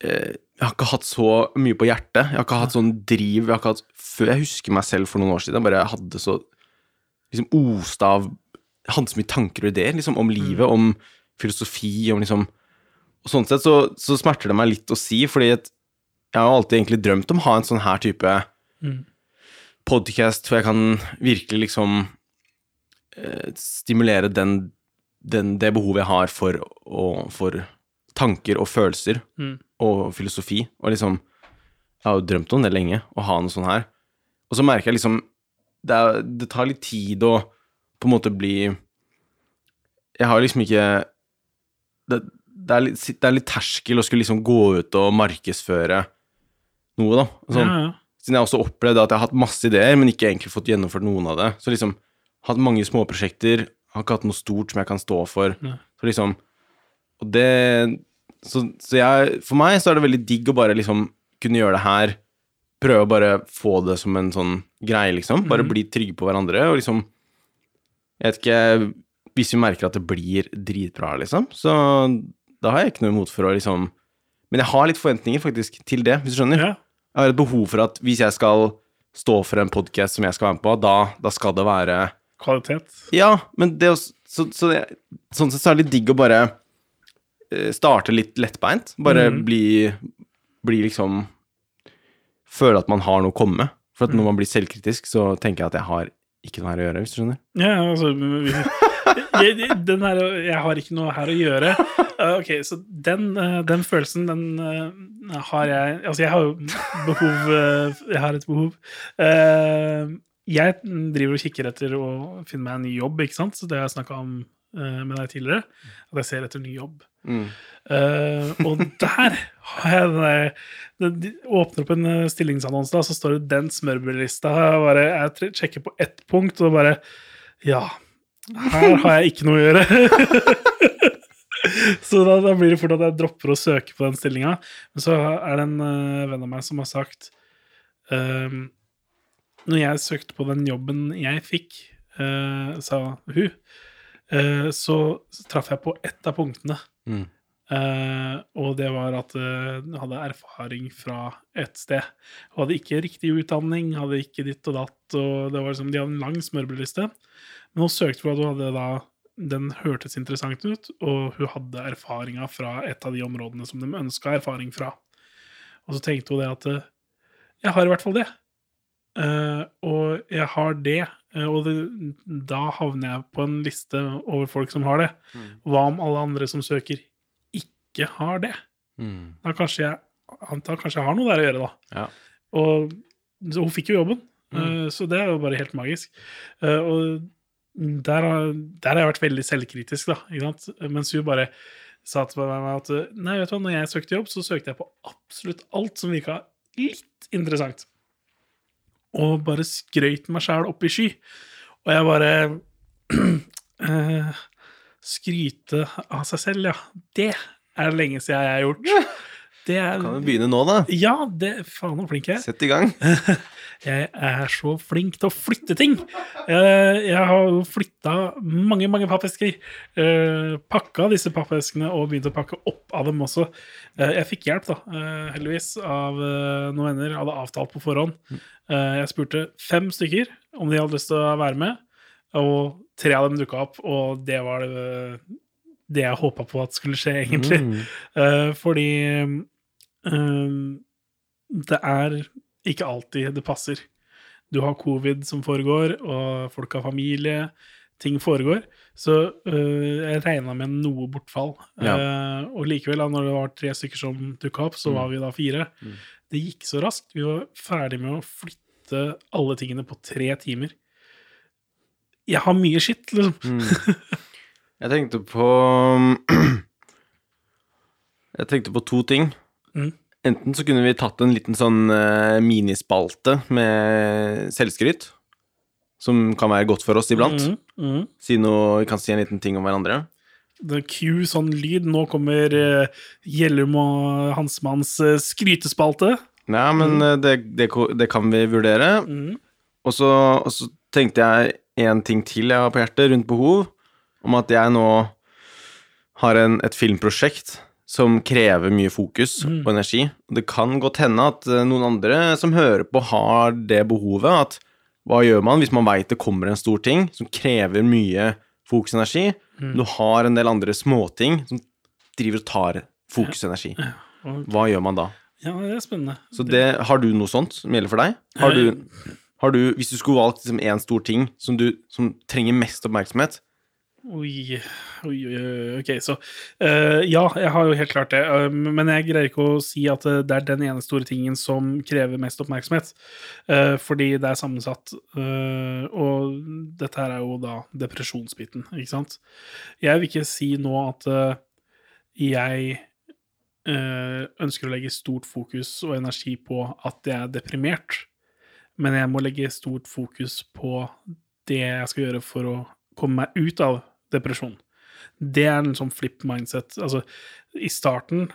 eh, Jeg har ikke hatt så mye på hjertet. Jeg har ikke hatt sånn driv. Jeg har ikke hatt, før jeg husker meg selv for noen år siden, jeg bare hadde så liksom oste av hans så mye tanker og ideer liksom, om livet, om filosofi, om liksom Og sånn sett så, så smerter det meg litt å si, fordi jeg har alltid egentlig drømt om å ha en sånn her type podcast hvor jeg kan virkelig liksom eh, stimulere den, den, det behovet jeg har for, og, for tanker og følelser og filosofi. Og liksom Jeg har jo drømt om det lenge, å ha noe sånn her. Og så merker jeg liksom det, er, det tar litt tid å på en måte bli Jeg har liksom ikke det, det, er litt, det er litt terskel å skulle liksom gå ut og markedsføre noe, da. Sånn, ja, ja. Siden jeg også opplevde at jeg har hatt masse ideer, men ikke egentlig fått gjennomført noen av det. Så liksom, hatt mange småprosjekter, har ikke hatt noe stort som jeg kan stå for. Ja. Så liksom Og det så, så jeg For meg så er det veldig digg å bare liksom kunne gjøre det her. Prøve å bare få det som en sånn greie, liksom. Bare bli trygge på hverandre, og liksom Jeg vet ikke Hvis vi merker at det blir dritbra, liksom, så da har jeg ikke noe imot for å liksom Men jeg har litt forventninger, faktisk, til det, hvis du skjønner. ja. Jeg har et behov for at hvis jeg skal stå for en podkast som jeg skal være med på, da, da skal det være Kvalitet. Ja, men det å så, så det, Sånn sett så er det litt digg å bare eh, starte litt lettbeint. Bare bli, bli liksom Føle at man har noe å komme med. For at når man blir selvkritisk, så tenker jeg at jeg har ikke noe her å gjøre, hvis du skjønner. Ja, altså jeg, den her, jeg har ikke noe her å gjøre. Ok, så den, uh, den følelsen, den uh, har jeg Altså, jeg har jo behov uh, Jeg har et behov. Jeg driver og kikker etter å finne meg en ny jobb, ikke sant? Så det har jeg snakka om med deg tidligere. At jeg ser etter ny jobb. Uh, og der har jeg den der de Åpner opp en uh, stillingsannonse, da, så står det 'den smørbrødlista'. Jeg, bare, jeg sjekker på ett punkt, og bare Ja, her har jeg ikke noe å gjøre. så da, da blir det fort at jeg dropper å søke på den stillinga. Men så er det en uh, venn av meg som har sagt um, Når jeg søkte på den jobben jeg fikk, uh, sa hun, så, så traff jeg på ett av punktene. Mm. Eh, og det var at eh, hun hadde erfaring fra et sted. Hun hadde ikke riktig utdanning, hadde ikke ditt og datt, og det var liksom, de hadde en lang smørbrødliste. Men hun søkte for at hun hadde da Den hørtes interessant ut, og hun hadde erfaringa fra et av de områdene som de ønska erfaring fra. Og så tenkte hun det at eh, Jeg har i hvert fall det. Uh, og jeg har det, eh, og det, da havner jeg på en liste over folk som har det. Hva om alle andre som søker, ikke har det? Mm. Da kanskje jeg antar kanskje jeg har noe der å gjøre, da. Ja. Og så hun fikk jo jobben, Mm. eh, så det er jo bare helt magisk. Eh, og der har, der har jeg vært veldig selvkritisk, da. Ikke sant? Mens hun bare sa til meg at nei, vet du hva, når jeg søkte jobb, så søkte jeg på absolutt alt som virka litt interessant. Og bare skrøyt meg sjæl opp i sky. Og jeg bare eh, Skryte av seg selv, ja. Det er det lenge siden jeg har gjort. Det er Kan vi begynne nå, da? Ja, det Faen, så flink jeg er. Sett i gang. Jeg er så flink til å flytte ting. Jeg, jeg har jo flytta mange, mange pappesker. Uh, pakka disse pappeskene og begynt å pakke opp av dem også. Eh, jeg fikk hjelp, da, eh, heldigvis, av eh, noen venner. Jeg hadde avtalt på forhånd. Eh, jeg spurte fem stykker om de hadde lyst til å være med, og tre av dem dukka opp, og det var det, det jeg håpa på at skulle skje, egentlig. Mm. Uh, fordi eh, det er ikke alltid det passer. Du har covid som foregår, og folk har familie. Ting foregår. Så eh, jeg regna med noe bortfall. Ja. Uh, og likevel, da når det var tre stykker som dukka opp, så Mm. var vi da fire. Mm. Det gikk så raskt. Vi var ferdig med å flytte alle tingene på tre timer. Jeg har mye skitt, liksom. Mm. Jeg tenkte på Jeg tenkte på to ting. Mm. Enten så kunne vi tatt en liten sånn uh, minispalte med selvskryt, som kan være godt for oss iblant. Mm, mm. Si noe, vi kan si en liten ting om hverandre. Det er Q, sånn lyd. Nå kommer uh, Gjellum og Hansmanns uh, skrytespalte. Nei, men mm. det, det, det kan vi vurdere. Mm. Og så, og så tenkte jeg en ting til jeg har på hjertet, rundt behov, om at jeg nå har en, et filmprosjekt som krever mye fokus Mm. og energi. Det kan godt hende at eh, noen andre som hører på, har det behovet. At hva gjør man hvis man veit det kommer en stor ting som krever mye fokus og energi? Mm. Du har en del andre småting som driver og tar fokus og energi. Hva gjør man da? ja, det er spennende. Så det, har du noe sånt som gjelder for deg? Har du, har du hvis du skulle valgt liksom en stor ting som, du, som trenger mest oppmerksomhet Oi, oi, oi, ok, så uh, Ja, jeg har jo helt klart det, Uh, men jeg greier ikke å si at eh, det er den ene store tingen som krever mest oppmerksomhet, fordi det er sammensatt, og dette her er jo da depresjonsbiten, ikke sant? Jeg vil ikke si nå at jeg ønsker å legge stort fokus og energi på at jeg er deprimert, men jeg må legge stort fokus på det jeg skal gjøre for å komme meg ut av depresjon. Det er en sånn flip mindset. Altså, i starten,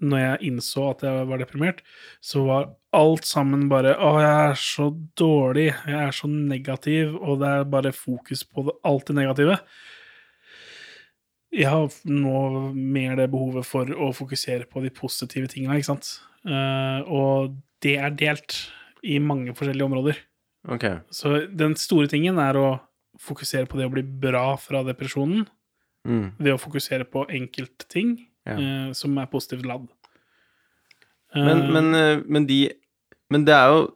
når jeg innså at jeg var deprimert, så var alt sammen bare Å, jeg er så dårlig, jeg er så negativ, og det er bare fokus på det, alt det negative. Jeg har nå mer det behovet for å fokusere på de positive tingene, ikke sant. Eh, og det er delt i mange forskjellige områder. Okay. Så den store tingen er å fokusere på det å bli bra fra depresjonen, Mm. ved å fokusere på enkeltting Ja. eh, som er positivt ladd. Men, uh, men, eh, men de Men det er jo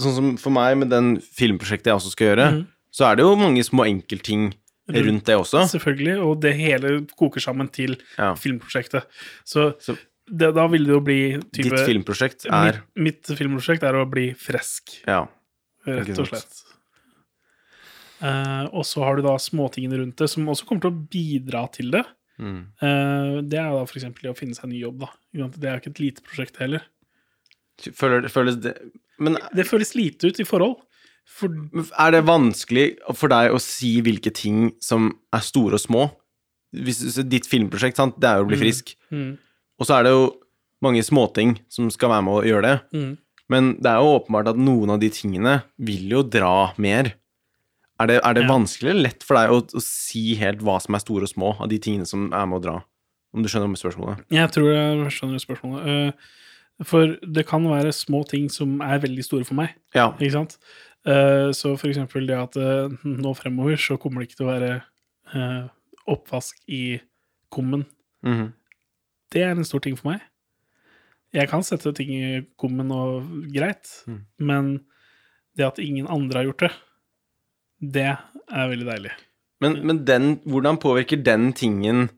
sånn som for meg, med den filmprosjektet jeg også skal gjøre, mm. så er det jo mange små enkeltting Rundt- det også. Selvfølgelig, og det hele koker sammen til Ja. filmprosjektet. Så, Så- det, da vil det jo bli type Ditt filmprosjekt er mitt, mitt filmprosjekt er å bli fresk, Ja. rett og slett. Eh, og så har du da småtingene rundt det, som også kommer til å bidra til det. Mm. Uh, det er da eksempel å finne seg en ny jobb, da. Det er jo ikke et lite prosjekt heller. Føler, føles det Men Det føles lite ut i forhold. For er det vanskelig for deg å si hvilke ting som er store og små? Hvis, ditt filmprosjekt, sant, det er jo å bli Mm. frisk. mm, Og så er det jo mange småting som skal være med å gjøre det. mm. Men det er jo åpenbart at noen av de tingene vil jo dra mer. Er det, er det Ja. vanskelig eller lett for deg å, å si helt hva som er store og små av de tingene som er med å dra? Om du skjønner spørsmålet? Jeg tror jeg skjønner spørsmålet. Eh, For det kan være små ting som er veldig store for meg. Ja. Ikke sant? Eh, Så for eksempel det at eh, nå fremover så kommer det ikke til å være oppvask i kummen. Mhm. Det er en stor ting for meg. Jeg kan sette ting i kummen og greit, Mm. men det at ingen andre har gjort det, det er veldig deilig. Men, men den, hvordan påvirker den tingen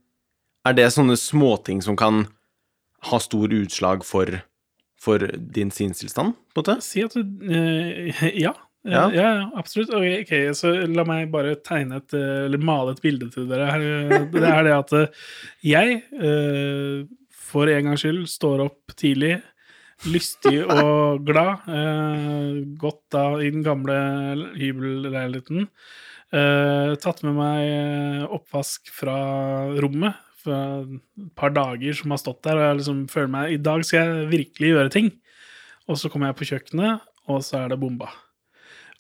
Er det sånne småting som kan ha stor utslag for, for din sinnstilstand, på en måte? Si at du øh, Ja. Ja. Ja, ja, absolutt. Ok, ok, så la meg bare tegne et eh, Eller male et bilde til dere. Det er det at eh, jeg, eh, for en gangs skyld, står opp tidlig, lystig og glad. eh, Gått da i den gamle hybelleiligheten. eh, Tatt med meg eh, oppvask fra rommet, for et par dager som har stått der, og jeg liksom føler meg I dag skal jeg virkelig gjøre ting. Og så kommer jeg på kjøkkenet, og så er det bomba.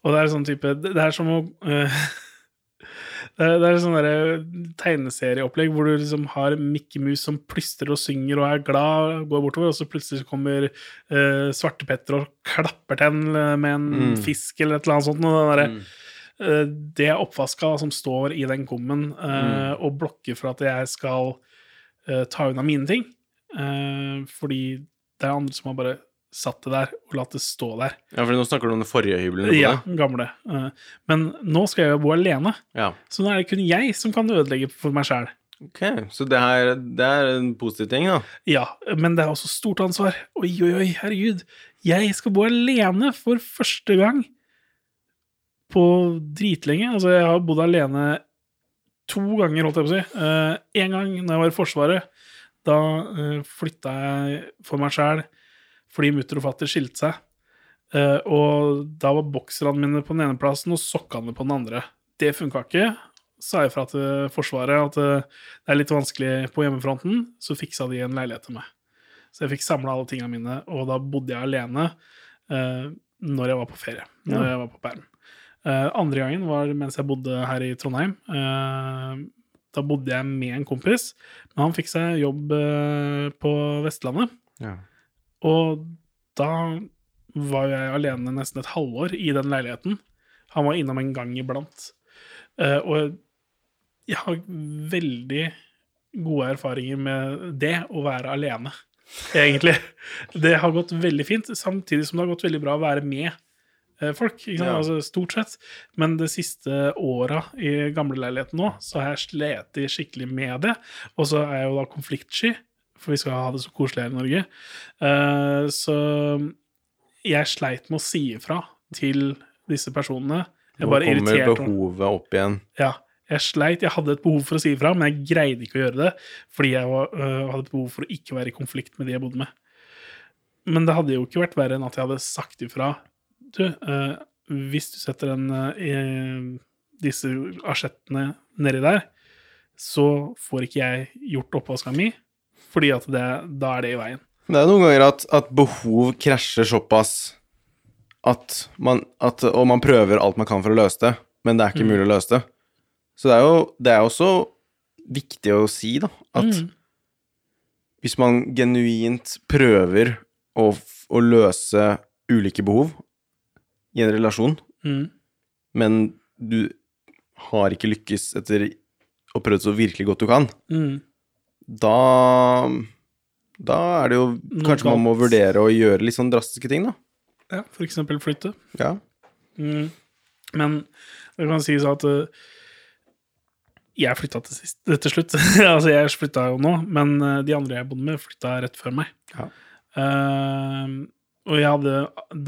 Og det er sånn type Det er som å eh, Det er, det er sånn tegneserieopplegg hvor du liksom har Mickey Mus som plystrer og synger og er glad, går bortover, og så plutselig kommer uh, Svartepetter og klapper til eh, med en Mm. fisk eller et eller annet sånt. Og det, der, Mm. uh, det oppvaska som står i den kummen, uh, Mm. og blokker for at jeg skal eh, ta unna mine ting. Eh, fordi det er andre som har bare satt det der og latt det stå der. Ja, for nå snakker du om den forrige hybelen Ja, den gamle. Eh, men nå skal jeg jo bo alene, Ja. så nå er det kun jeg som kan ødelegge for meg sjæl. Ok, så det, her, det er en positiv ting, da. Ja, men det er også stort ansvar. Oi, oi, oi, herregud. Jeg skal bo alene for første gang på dritlenge. Altså, jeg har bodd alene to ganger, holdt jeg på å si. Én gang når jeg var i Forsvaret. Da uh, flytta jeg for meg sjæl fordi mutter og fatter skilte seg. Uh, og da var bokserne mine på den ene plassen og sokkene på den andre. Det funka ikke. Sa jeg fra til Forsvaret at uh, det er litt vanskelig på hjemmefronten, så fiksa de en leilighet til meg. Så jeg fikk samla alle tingene mine, og da bodde jeg alene uh, når jeg var på ferie. Når Ja. jeg var på perm. Andre gangen var mens jeg bodde her i Trondheim. Da bodde jeg med en kompis, men han fikk seg jobb på Vestlandet. Ja. Og da var jeg alene nesten et halvår i den leiligheten. Han var innom en gang iblant. Eh, og jeg har veldig gode erfaringer med det, å være alene, egentlig. Det har gått veldig fint, samtidig som det har gått veldig bra å være med eh, folk. Ja. Altså, stort sett. Men de siste åra i gamleleiligheten nå, så har jeg slitt skikkelig med det. Og så er jeg jo da konfliktsky, for vi skal ha det så koselig her i Norge. Uh, så jeg sleit med å si ifra til disse personene. Jeg bare irriterte irriterte kommer behovet opp igjen. Ja, jeg sleit. Jeg hadde et behov for å si ifra, men jeg greide ikke å gjøre det fordi jeg var, uh, hadde et behov for å ikke være i konflikt med de jeg bodde med. Men det hadde jo ikke vært verre enn at jeg hadde sagt ifra. Du, uh, hvis du setter den, uh, disse asjettene nedi der, så får ikke jeg gjort oppvaska mi, fordi at det, da er det i veien. Det er noen ganger at, at behov krasjer såpass at man, at, og man prøver alt man kan for å løse det, men det er ikke Mm. mulig å løse det. Så det er jo det er også viktig å si, da, at Mm. hvis man genuint prøver å, å løse ulike behov i en relasjon, Mm. men du har ikke lykkes etter å prøve så virkelig godt du kan, Mm. Da Da er det jo Kanskje man må vurdere å gjøre litt sånn drastiske ting, da. Ja, for eksempel flytte. Ja. Mm. Men det kan sies at uh, jeg flytta til, sist, til slutt. altså, jeg flytta jo nå, men uh, de andre jeg bodde med, flytta rett før meg. Ja. Uh, og jeg hadde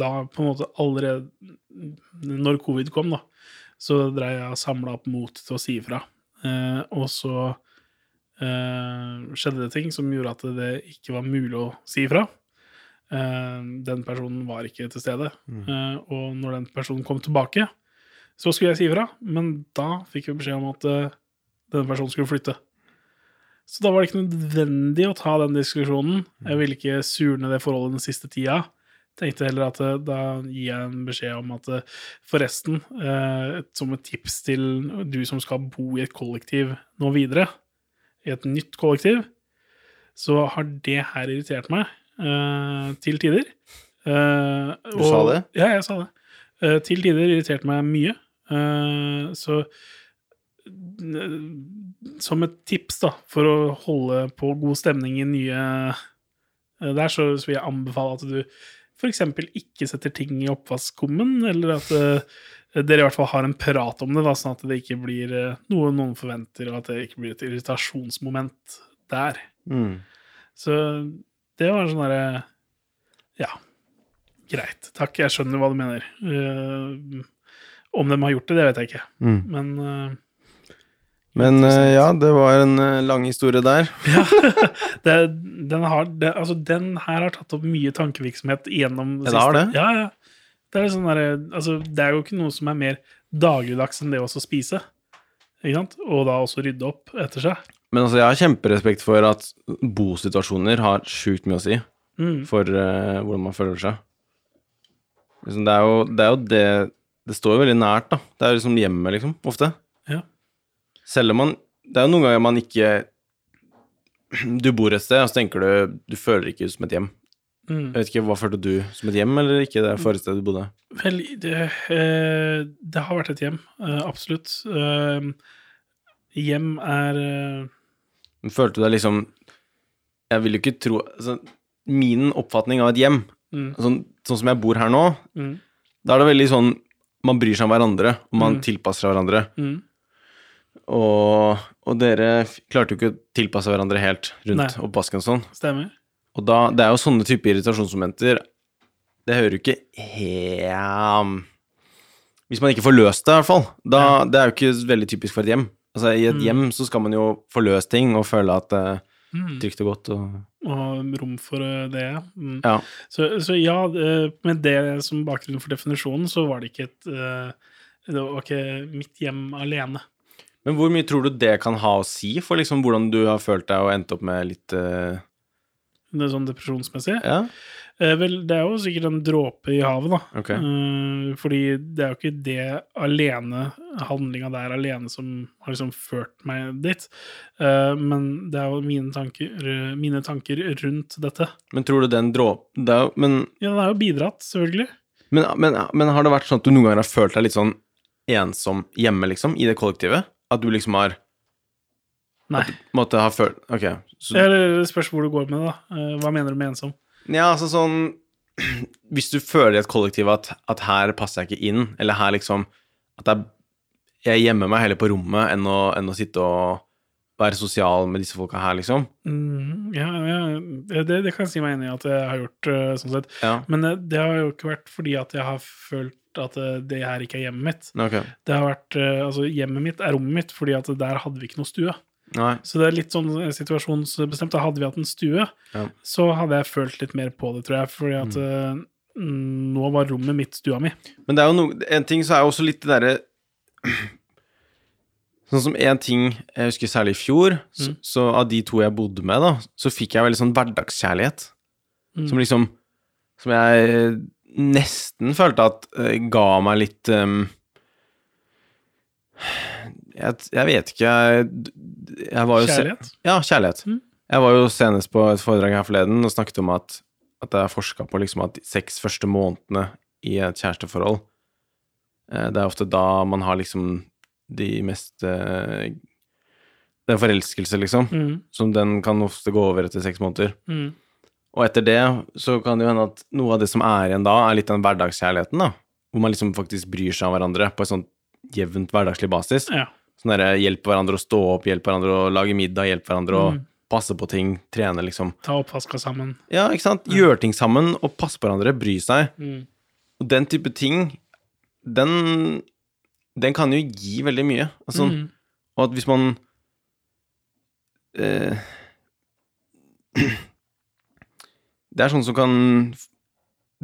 da på en måte allerede Når covid kom, da, så dreiv jeg og samla opp mot til å si ifra. Uh, og så skjedde det ting som gjorde at det ikke var mulig å si ifra. Eh, den personen var ikke til stede. Eh, og når den personen kom tilbake, så skulle jeg si ifra, men da fikk vi beskjed om at eh, denne personen skulle flytte. Så da var det ikke nødvendig å ta den diskusjonen. Jeg ville ikke surne det forholdet den siste tida. Tenkte heller at eh, da gir jeg en beskjed om at eh, forresten, eh, som et tips til du som skal bo i et kollektiv nå videre, i et nytt kollektiv, så har det her irritert meg uh, til tider. Eh, Du sa det? Ja, jeg sa det. Uh, til tider irriterte meg mye. Så som et tips da, for å holde på god stemning i nye der, så, så vil jeg anbefale at du f.eks. ikke setter ting i oppvaskkummen, eller at dere i hvert fall har en prat om det, da, sånn at det ikke blir eh, noe noen forventer, og at det ikke blir et irritasjonsmoment der. Mm. Så det var sånn derre Ja, greit. Takk, jeg skjønner hva du mener. Uh, om de har gjort det, det vet jeg ikke. Mm. Men uh, Men ja, det var en lang historie der. det, den, har, det, altså, den her har tatt opp mye tankevirksomhet gjennom Ja, det har det? Ja, ja. Det er, sånn der, altså, det er jo ikke noe som er mer dagligdags enn det å spise. Ikke sant? Og da også rydde opp etter seg. Men altså, jeg har kjemperespekt for at bosituasjoner har sjukt mye å si Mm. for uh, hvordan man føler seg. Liksom, det, er jo, det er jo det Det står jo veldig nært, da. Det er jo liksom hjemmet, liksom, ofte. Ja. Selv om man Det er jo noen ganger man ikke Du bor et sted, og så tenker du Du føler ikke ut som et hjem. Mm. Jeg vet ikke, Hva følte du som et hjem, eller ikke det forrige stedet du bodde? Vel, det, eh, det har vært et hjem, eh, absolutt. Eh, hjem er Følte du deg liksom Jeg vil jo ikke tro altså, Min oppfatning av et hjem, mm, sånn, sånn som jeg bor her nå, mm, da er det veldig sånn Man bryr seg om hverandre, og man Mm. tilpasser seg hverandre. mm. Og, og dere klarte jo ikke å tilpasse hverandre helt rundt oppvasken og sånn. Stemmer. Og da, det er jo sånne typer irritasjonsmomenter Det hører jo ikke helt Hvis man ikke får løst det, i hvert fall. Da, Det er jo ikke veldig typisk for et hjem. Altså, I et Mm. hjem så skal man jo få løst ting og føle at det er Mm. trygt og godt. Og, Og rom for eh, det. Mm. ja. Så, så ja, eh, med det som bakgrunn for definisjonen, så var det ikke et eh, Det var ikke mitt hjem alene. Men hvor mye tror du det kan ha å si for liksom hvordan du har følt deg og endt opp med litt eh, Det sånn depresjonsmessig. Ja? Eh, vel, det er jo sikkert en dråpe i havet, da. Okay. Eh, fordi det er jo ikke det alene, handlinga der alene, som har liksom ført meg dit. Eh, men det er jo mine tanker, mine tanker rundt dette. Men tror du den dråpen Det er jo Men Ja, den er jo bidratt, selvfølgelig. Men, men, men har det vært sånn at du noen ganger har følt deg litt sånn ensom hjemme, liksom, i det kollektivet? At du liksom har Nei. Måtte ha følt Ok. Så, Eller det spørs hvor du går med det, da. Eh, hva mener du med ensom? ja, altså sånn Hvis du føler i et kollektiv at, at her passer jeg ikke inn, eller her liksom At jeg, jeg gjemmer meg heller på rommet enn å, enn å sitte og være sosial med disse folka her, liksom. Mm, ja, ja det, det kan jeg si meg enig i at jeg har gjort, eh, sånn sett. Ja. Men det, det har jo ikke vært fordi at jeg har følt at eh, det her ikke er hjemmet mitt. Okay. Det har vært, altså Hjemmet mitt er rommet mitt, fordi at der hadde vi ikke noe stue. Nei. Så det er litt sånn eh, situasjonsbestemt. Da hadde vi hatt en stue, Ja. så hadde jeg følt litt mer på det, tror jeg. Fordi at eh, mm, nå var rommet mitt stua mi. Men det er jo noe En ting så er jo også litt det derre Sånn som en ting jeg husker særlig i fjor, så, Mm. så av de to jeg bodde med, da, så fikk jeg veldig sånn hverdagskjærlighet. Mm. Som liksom Som jeg nesten følte at uh, ga meg litt um, jeg, jeg vet ikke jeg, Kjærlighet. ja, kjærlighet. Mm. Jeg var jo senest på et foredrag her forleden og snakket om at, at jeg har forska på liksom at de seks første månedene i et kjæresteforhold eh, Det er ofte da man har liksom de mest eh, Det er forelskelse, liksom. Mm, Som den kan ofte gå over etter seks måneder. mm, Og etter det så kan det jo hende at noe av det som er igjen da, er litt den hverdagskjærligheten, da. Hvor man liksom faktisk bryr seg om hverandre på en sånn jevnt hverdagslig basis. ja. Sånn derre hjelpe hverandre å stå opp, hjelpe hverandre å lage middag, hjelpe hverandre å Mm. passe på ting, trene, liksom. Ta oppvaska sammen. Ja, ikke sant? Gjøre ting sammen og passe på hverandre, bry seg. Mm. Og den type ting, den Den kan jo gi veldig mye. Altså, Mm. Og at hvis man eh, Det er sånn som kan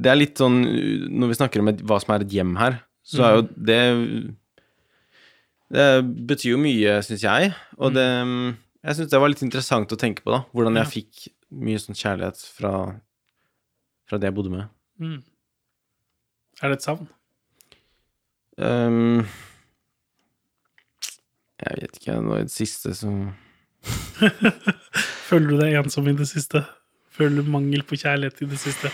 Det er litt sånn Når vi snakker om et, hva som er et hjem her, så er jo det Det betyr jo mye, syns jeg. Og det Jeg syns det var litt interessant å tenke på, da. Hvordan jeg fikk mye sånn kjærlighet fra, fra det jeg bodde med. Mm. Er det et savn? Um, jeg vet ikke, det var det siste som Føler du deg ensom i det siste? Føler du mangel på kjærlighet i det siste?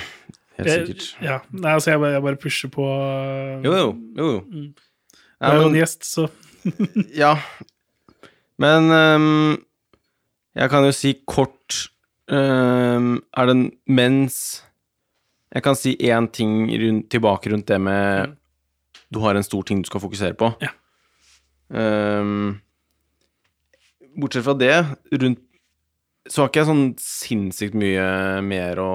Helt sikkert. Jeg, ja. Nei, altså, jeg bare, jeg bare pusher på Jo, jo. jo, jo. Mm. Ja, jo en men, gjest, så ja. men um, jeg kan jo si kort um, Er det en- mens Jeg kan si én ting rundt, tilbake rundt det med Mm. Du har en stor ting du skal fokusere på. Ja. Um, bortsett fra det, rundt Så har ikke jeg sånn sinnssykt mye mer å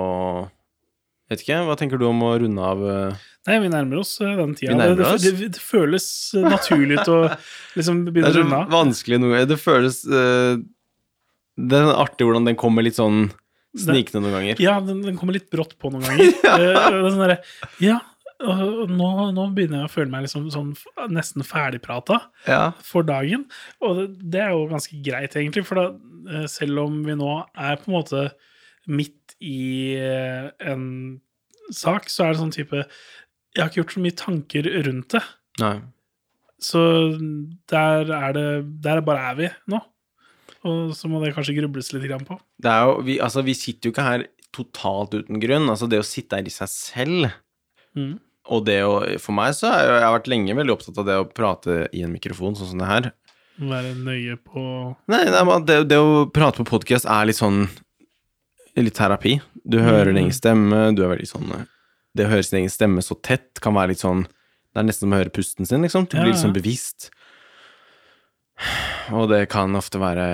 Vet ikke, hva tenker du om å runde av eh? Nei, vi nærmer oss uh, den tida. Det, oss. det, det, det føles naturlig ut å liksom begynne er å runde av. vanskelig noe Det føles uh, Det er artig hvordan den kommer litt sånn snikende noen ganger. Ja, den, den kommer litt brått på noen ganger. ja. det er sånn der, Ja, nå, nå begynner jeg å føle meg liksom sånn nesten ferdigprata Ja. for dagen. Og det, det er jo ganske greit, egentlig, for da, eh, selv om vi nå er på en måte midt i eh, en sak, så er det sånn type Jeg har ikke gjort så mye tanker rundt det. Nei. Så der er det Der bare er vi nå. Og så må det kanskje grubles litt grann på. Det er jo, vi, altså, vi sitter jo ikke her totalt uten grunn. Altså, det å sitte her i seg selv Mm. Og det å For meg så jo, jeg har vært lenge veldig opptatt av det å prate i en mikrofon, sånn som det her. Være nøye på Nei, nei det, det å prate på podkast er litt sånn Litt terapi. Du hører din egen stemme, du er veldig sånn Det å høre sin egen stemme så tett kan være litt sånn Det er nesten som å høre pusten sin, liksom. Du blir sånn bevisst. Og det kan ofte være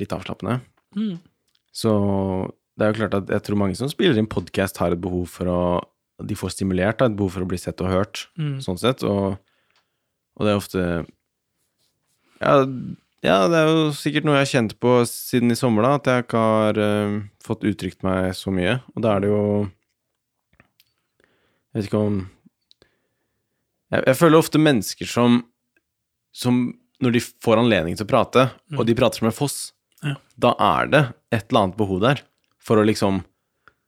litt avslappende. mm. Så det er jo klart at jeg tror mange som spiller inn podkast, har et behov for å De får stimulert, da, et behov for å bli sett og hørt, Mm. sånn sett. Og, og det er ofte ja, ja, det er jo sikkert noe jeg har kjent på siden i sommer, da, at jeg ikke har uh, fått uttrykt meg så mye. Og da er det jo Jeg vet ikke om Jeg, jeg føler ofte mennesker som som når de får anledning til å prate, og de prater som en foss, Ja. da er det et eller annet behov der for å liksom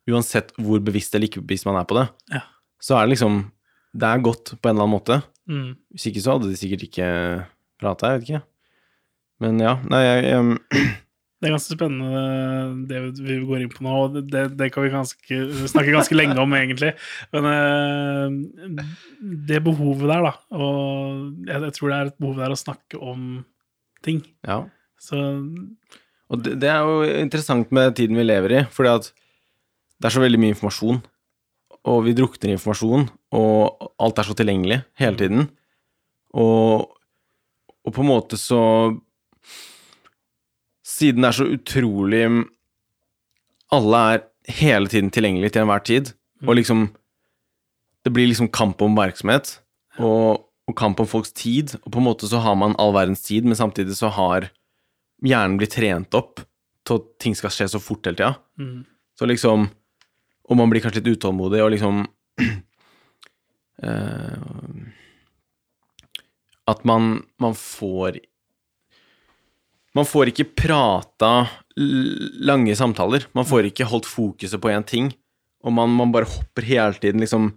Uansett hvor bevisst eller ikke bevisst man er på det, Ja. så er det liksom Det er godt på en eller annen måte. Mm. Hvis ikke så hadde de sikkert ikke prata, jeg vet ikke. Men ja, nei, jeg, jeg Det er ganske spennende det vi går inn på nå, og det, det kan vi ganske, snakke ganske lenge om, egentlig. Men eh, det behovet der, da, og jeg, jeg tror det er et behov der å snakke om ting. Ja. Så Og det, det er jo interessant med tiden vi lever i, fordi at det er så veldig mye informasjon, og vi drukner informasjon, og alt er så tilgjengelig hele tiden. Og, og på en måte så Siden det er så utrolig Alle er hele tiden tilgjengelig til enhver tid, og liksom Det blir liksom kamp om oppmerksomhet, og, og kamp om folks tid, og på en måte så har man all verdens tid, men samtidig så har hjernen blitt trent opp til at ting skal skje så fort hele tida. mm, Så liksom Og man blir kanskje litt utålmodig, og liksom uh, At man, man får Man får ikke prata lange samtaler. Man får ikke holdt fokuset på én ting. Og man, man bare hopper hele tiden, liksom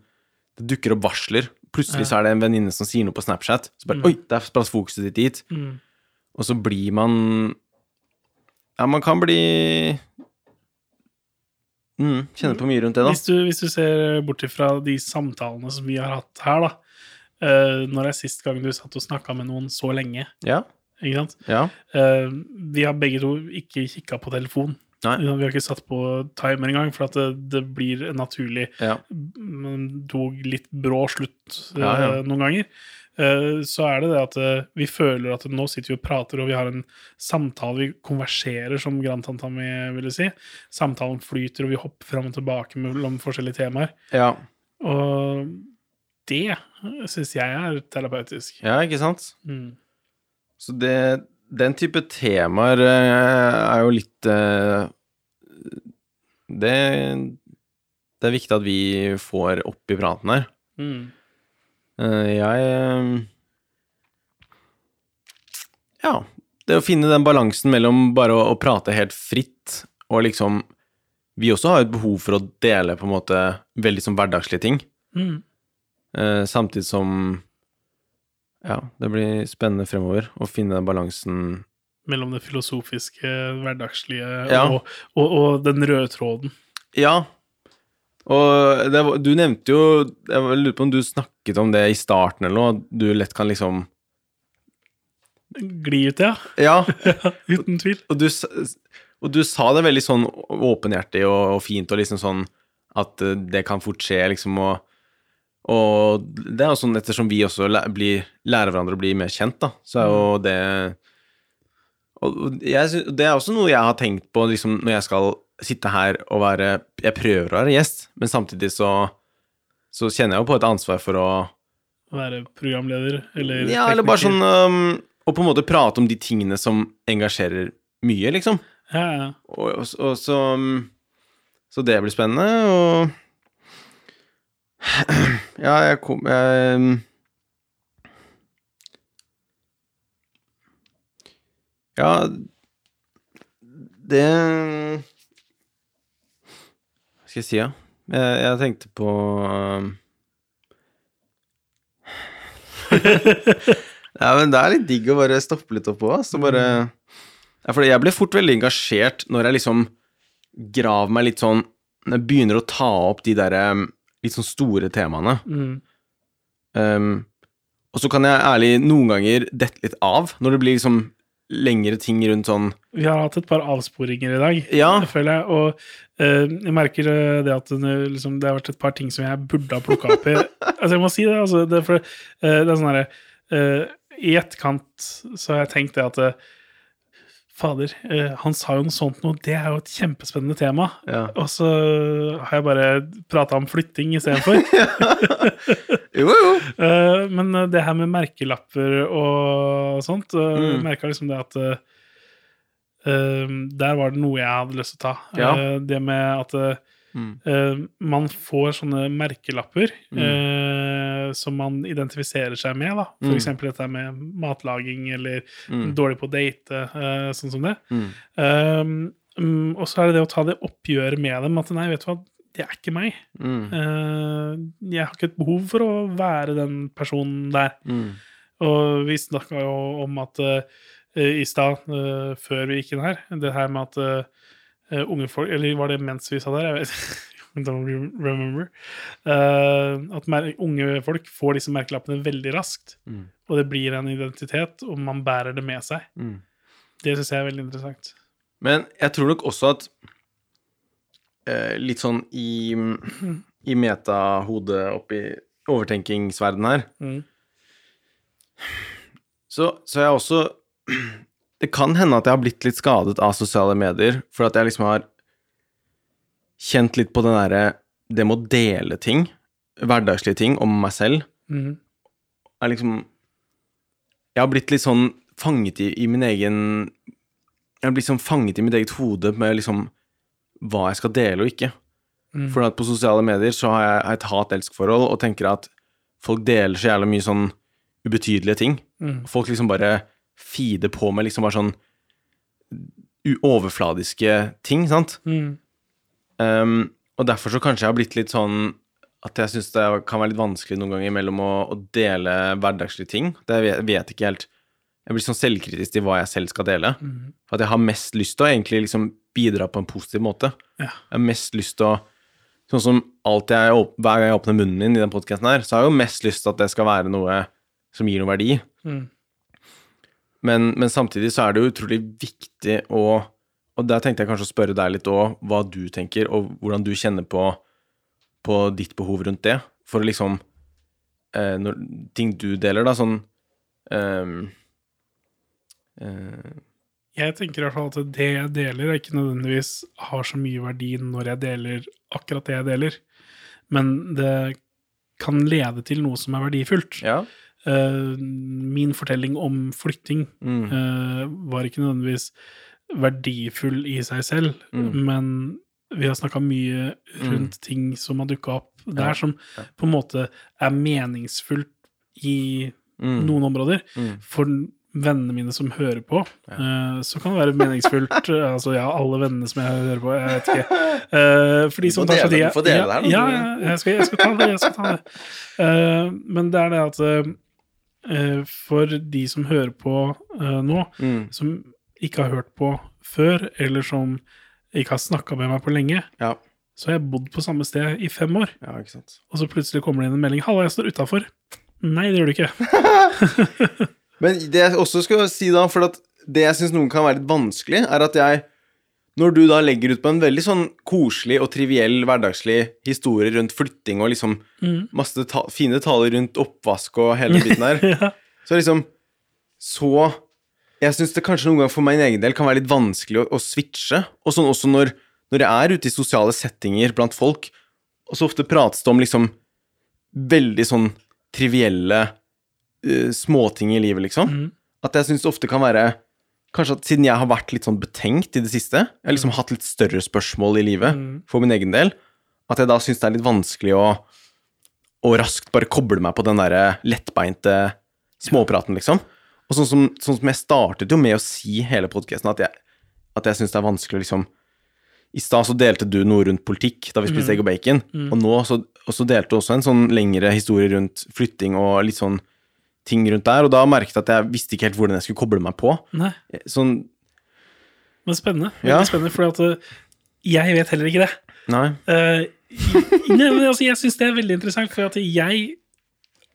Det dukker opp varsler. Plutselig så er det en venninne som sier noe på Snapchat. Så bare Oi, der spratt fokuset ditt dit. mm, Og så blir man Ja, man kan bli mm, Kjenne på mye rundt det, da. hvis, du, hvis du ser bort ifra de samtalene som vi har hatt her, da. Uh, når er sist gang du satt og snakka med noen så lenge? Ja. Ikke sant? Ja. Uh, vi har begge to ikke kikka på telefon. Nei. Vi har ikke satt på timer engang, for at det, det blir en naturlig Ja. dog litt brå slutt uh, Ja, ja. noen ganger. Uh, så er det det at uh, vi føler at nå sitter vi og prater, og vi har en samtale, vi konverserer, som grandtanta mi ville si. Samtalen flyter, og vi hopper fram og tilbake mellom forskjellige temaer. ja. Og det syns jeg er terapeutisk. Ja, ikke sant? Mm. Så det Den type temaer eh, er jo litt eh, Det Det er viktig at vi får opp i praten her. Mm. Eh, Jeg Ja. Det å finne den balansen mellom bare å, å prate helt fritt og liksom Vi også har et behov for å dele på en måte veldig sånn hverdagslige ting, Mm. eh, samtidig som Ja, det blir spennende fremover å finne den balansen Mellom det filosofiske, hverdagslige Ja. og, og, og den røde tråden. Ja. Og det du nevnte jo Jeg lurer på om du snakket om det i starten eller noe, at du lett kan liksom Gli ut, ja. Ja. Uten tvil. Og du, og du sa det veldig sånn åpenhjertig og, og fint, og liksom sånn at eh, det kan fort skje, liksom, og, og det er jo sånn ettersom vi også blir, lærer hverandre å bli mer kjent, da, så er jo det Og og jeg, det er også noe jeg har tenkt på liksom, når jeg skal sitte her og være Jeg prøver å være gjest, men samtidig så, så kjenner jeg jo på et ansvar for å Være programleder eller Ja, eller bare sånn um, Å på en måte prate om de tingene som engasjerer mye, liksom. Ja, ja. Og, og, og så Så det blir spennende, og Ja, jeg kom jeg, Ja, det Hva skal jeg si, ja? Jeg, jeg tenkte på Nei, Ja, men det er litt digg å bare stoppe litt opp òg. Så bare ja, for jeg blir fort veldig engasjert når jeg liksom graver meg litt sånn Når jeg begynner å ta opp de der um, litt sånn store temaene. Mm. Um, og så kan jeg ærlig noen ganger dette litt av, når det blir liksom lengre ting rundt sånn Vi har hatt et par avsporinger i dag, Ja. føler jeg. Og uh, jeg merker eh, det at det, liksom, det har vært et par ting som jeg burde ha plukka opp i. altså, jeg må si det, altså. Det, for, uh, det er sånn herre uh, I etterkant så har jeg tenkt det at eh, Fader, eh, han sa jo noe sånt noe. Det er jo et kjempespennende tema. Ja. Og så har jeg bare prata om flytting istedenfor. Jo, jo. Uh, men uh, det her med merkelapper og sånt, Mm. merka liksom det at Der var det noe jeg hadde lyst til å ta. Ja. Det med at Mm. uh, man får sånne merkelapper Mm. uh, som man identifiserer seg med. da For Mm. eksempel dette med matlaging eller Mm. dårlig på å date, uh, sånn som det. Um, og så er det det å ta det oppgjøret med dem. At nei, vet du hva, det er ikke meg. Jeg har ikke et behov for å være den personen der. Mm. Og vi snakka jo om at i stad, før vi gikk inn her, det her med at uh, unge folk Eller var det mens vi sa der? Jeg vet ikke don't re- remember. Uh, at unge folk får disse merkelappene veldig raskt. Mm. Og det blir en identitet, og man bærer det med seg. Mm. Det syns jeg er veldig interessant. Men jeg tror nok også at uh, litt sånn i, i metahodet oppi overtenkingsverdenen her, Mm. så, så jeg også Det kan hende at jeg har blitt litt skadet av sosiale medier, for at jeg liksom har kjent litt på den derre Det med å dele ting, hverdagslige ting, om meg selv, Mm. er liksom Jeg har blitt litt sånn fanget i, i min egen Jeg har blitt sånn fanget i mitt eget hode med liksom hva jeg skal dele og ikke. Mm. For at på sosiale medier så har jeg et hat-elsk-forhold og tenker at folk deler så jævlig mye sånn ubetydelige ting. Mm. Folk liksom bare feeder på med liksom bare sånn overfladiske ting, sant? Mm. Um, og derfor så kanskje jeg har blitt litt sånn at jeg syns det kan være litt vanskelig noen ganger mellom å, å dele hverdagslige ting. Det vet, vet ikke helt. Jeg blir sånn selvkritisk til hva jeg selv skal dele. Mm. For at jeg har mest lyst til å egentlig liksom bidra på en positiv måte. Ja. Jeg har mest lyst til å Sånn som alltid jeg, hver gang jeg åpner munnen min i den podkasten her, så har jeg jo mest lyst til at det skal være noe som gir noe verdi. Mm. Men, men samtidig så er det jo utrolig viktig å Og der tenkte jeg kanskje å spørre deg litt òg, hva du tenker, og hvordan du kjenner på, på ditt behov rundt det. For liksom eh, når, Ting du deler, da, sånn eh, eh, Jeg tenker i hvert fall at det jeg deler, ikke nødvendigvis har så mye verdi når jeg deler akkurat det jeg deler, men det kan lede til noe som er verdifullt. Ja. Eh, min fortelling om flytting Mm, eh, var ikke nødvendigvis verdifull i seg selv, Mm. men vi har snakka mye rundt ting som har dukka opp der, Ja, som ja. på en måte er meningsfullt i mm, noen områder. mm, For vennene mine som hører på, eh, så kan det være meningsfullt. altså, ja, alle vennene som jeg hører på, jeg vet ikke. Uh, for de som tar seg tid ja, Ja, ja, jeg skal, jeg skal ta det. Jeg skal ta det. Uh, men det er det at for de som hører på eh, nå, mm, som ikke har hørt på før, eller som ikke har snakka med meg på lenge, ja. så har jeg bodd på samme sted i fem år, ja, ikke sant. og så plutselig kommer det inn en melding 'Halla, jeg står utafor'. Nei, det gjør du ikke. Men det jeg også skal si da, for at det jeg syns noen kan være litt vanskelig, er at jeg Når du da legger ut på en veldig sånn koselig og triviell hverdagslig historie rundt flytting og liksom Mm. masse ta fine taler rundt oppvask og hele biten her, ja. så liksom Så Jeg syns det kanskje noen ganger for min egen del kan være litt vanskelig å, å switche. Og sånn også når, når jeg er ute i sosiale settinger blant folk, og så ofte prates det om liksom veldig sånn trivielle uh, småting i livet, liksom. Mm. At jeg syns det ofte kan være Kanskje at siden jeg har vært litt sånn betenkt i det siste, jeg har liksom hatt litt større spørsmål i livet Mm. for min egen del, at jeg da syns det er litt vanskelig å å, raskt bare koble meg på den derre lettbeinte småpraten, liksom. Og sånn som, sånn som jeg startet jo med å si hele podkasten, at jeg, at jeg syns det er vanskelig å liksom I stad så delte du noe rundt politikk da vi spiste egg og bacon, og nå så, og så delte du også en sånn lengre historie rundt flytting og litt sånn ting rundt der, og da merket jeg at jeg visste ikke helt hvordan jeg skulle koble meg på. Nei, Sånn men spennende. Ja. spennende, for eh, jeg vet heller ikke det. Nei. Uh, nei, men altså, jeg syns det er veldig interessant, for at jeg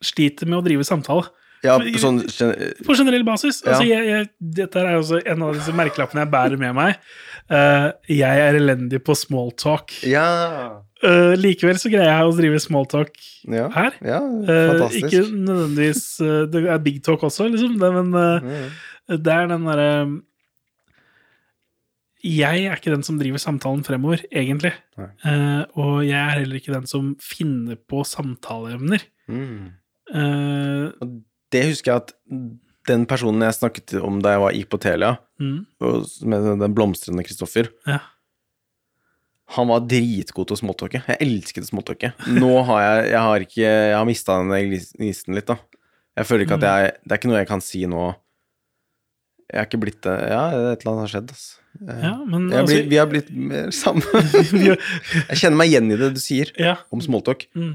sliter med å drive samtale. Ja, sånn gen- På generell basis. Ja. Altså, jeg, jeg, dette er også en av disse merkelappene jeg bærer med meg. Uh, jeg er elendig på smalltalk. Ja. Uh, likevel så greier jeg å drive smalltalk Ja. her. ja fantastisk. ikke nødvendigvis uh, Det er big talk også, liksom, det, men Mm. det er den derre Jeg er ikke den som driver samtalen fremover, egentlig. Og jeg er heller ikke den som finner på samtaleemner. Mm. Eh, Det husker jeg at den personen jeg snakket om da jeg var i på Telia, mm, med den blomstrende Kristoffer, ja. Han var dritgod til å småtalke. Jeg elsket å. Nå har jeg Jeg har ikke Jeg har mista den gnisten litt, da. Jeg føler ikke at jeg Det er ikke noe jeg kan si nå. Jeg er ikke blitt det Ja, et eller annet har skjedd, altså. ja, men er altså, vi har blitt mer sammen. Jeg kjenner meg igjen i det du sier ja, om smalltalk. mm.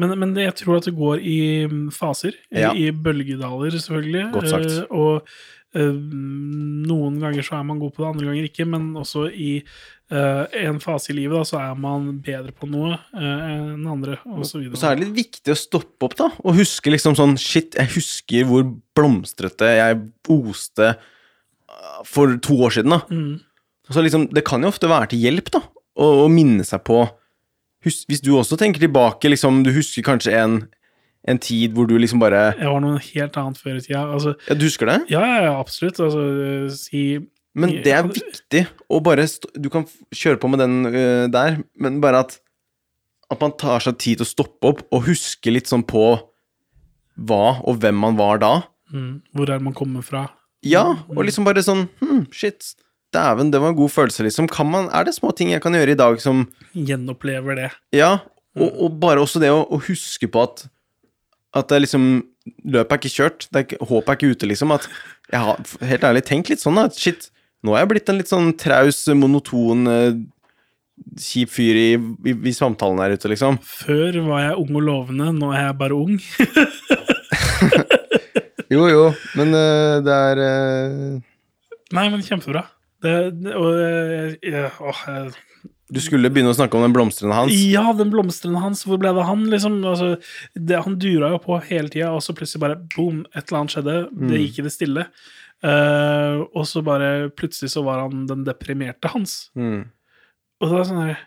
men, men jeg tror at det går i mm, faser. I, Ja. I bølgedaler, selvfølgelig. Godt sagt. Eh, og eh, noen ganger så er man god på det, andre ganger ikke. Men også i eh, en fase i livet da, så er man bedre på noe uh, enn andre, og så. Og så er det litt viktig å stoppe opp, da, og huske liksom sånn Shit, jeg husker hvor blomstrete jeg oste uh, for to år siden, da. Mm. Så liksom, det kan jo ofte være til hjelp, da, å, å minne seg på hus, Hvis du også tenker tilbake, liksom, du husker kanskje en, en tid hvor du liksom bare Jeg var noe helt annet før i tida. Altså, Ja, du husker det? ja, ja, ja, absolutt. Altså, eh, si Men det er viktig å bare Du kan kjøre på med den øh, der, men bare at At man tar seg tid til å stoppe opp og huske litt sånn på hva og hvem man var da. mm, Hvor er man kommer fra? Ja, og liksom bare sånn hm, Shit, dæven, det var en god følelse, liksom. Kan man, er det små ting jeg kan gjøre i dag som Gjenopplever det. Ja, og, og bare også det å, å huske på at At det liksom Løpet er ikke kjørt. Er ikke, håpet er ikke ute, liksom. At jeg har helt ærlig tenkt litt sånn, da. Shit, nå er jeg blitt en litt sånn traus, monoton, eh, kjip fyr i, i, i samtalen her ute, liksom. Før var jeg ung og lovende, nå er jeg bare ung. Jo, jo, men uh, det er uh... Nei, men kjempebra. Det, det, og, jeg- åh, jeg- Du skulle begynne å snakke om den blomstrende hans. Ja, den blomstrende hans, hvor ble det av han, liksom? Altså, det, han dura jo på hele tida, og så plutselig bare boom, et eller annet skjedde. Det gikk i det stille. Eh, og så bare plutselig så var han den deprimerte hans. Mm. Og det sånn her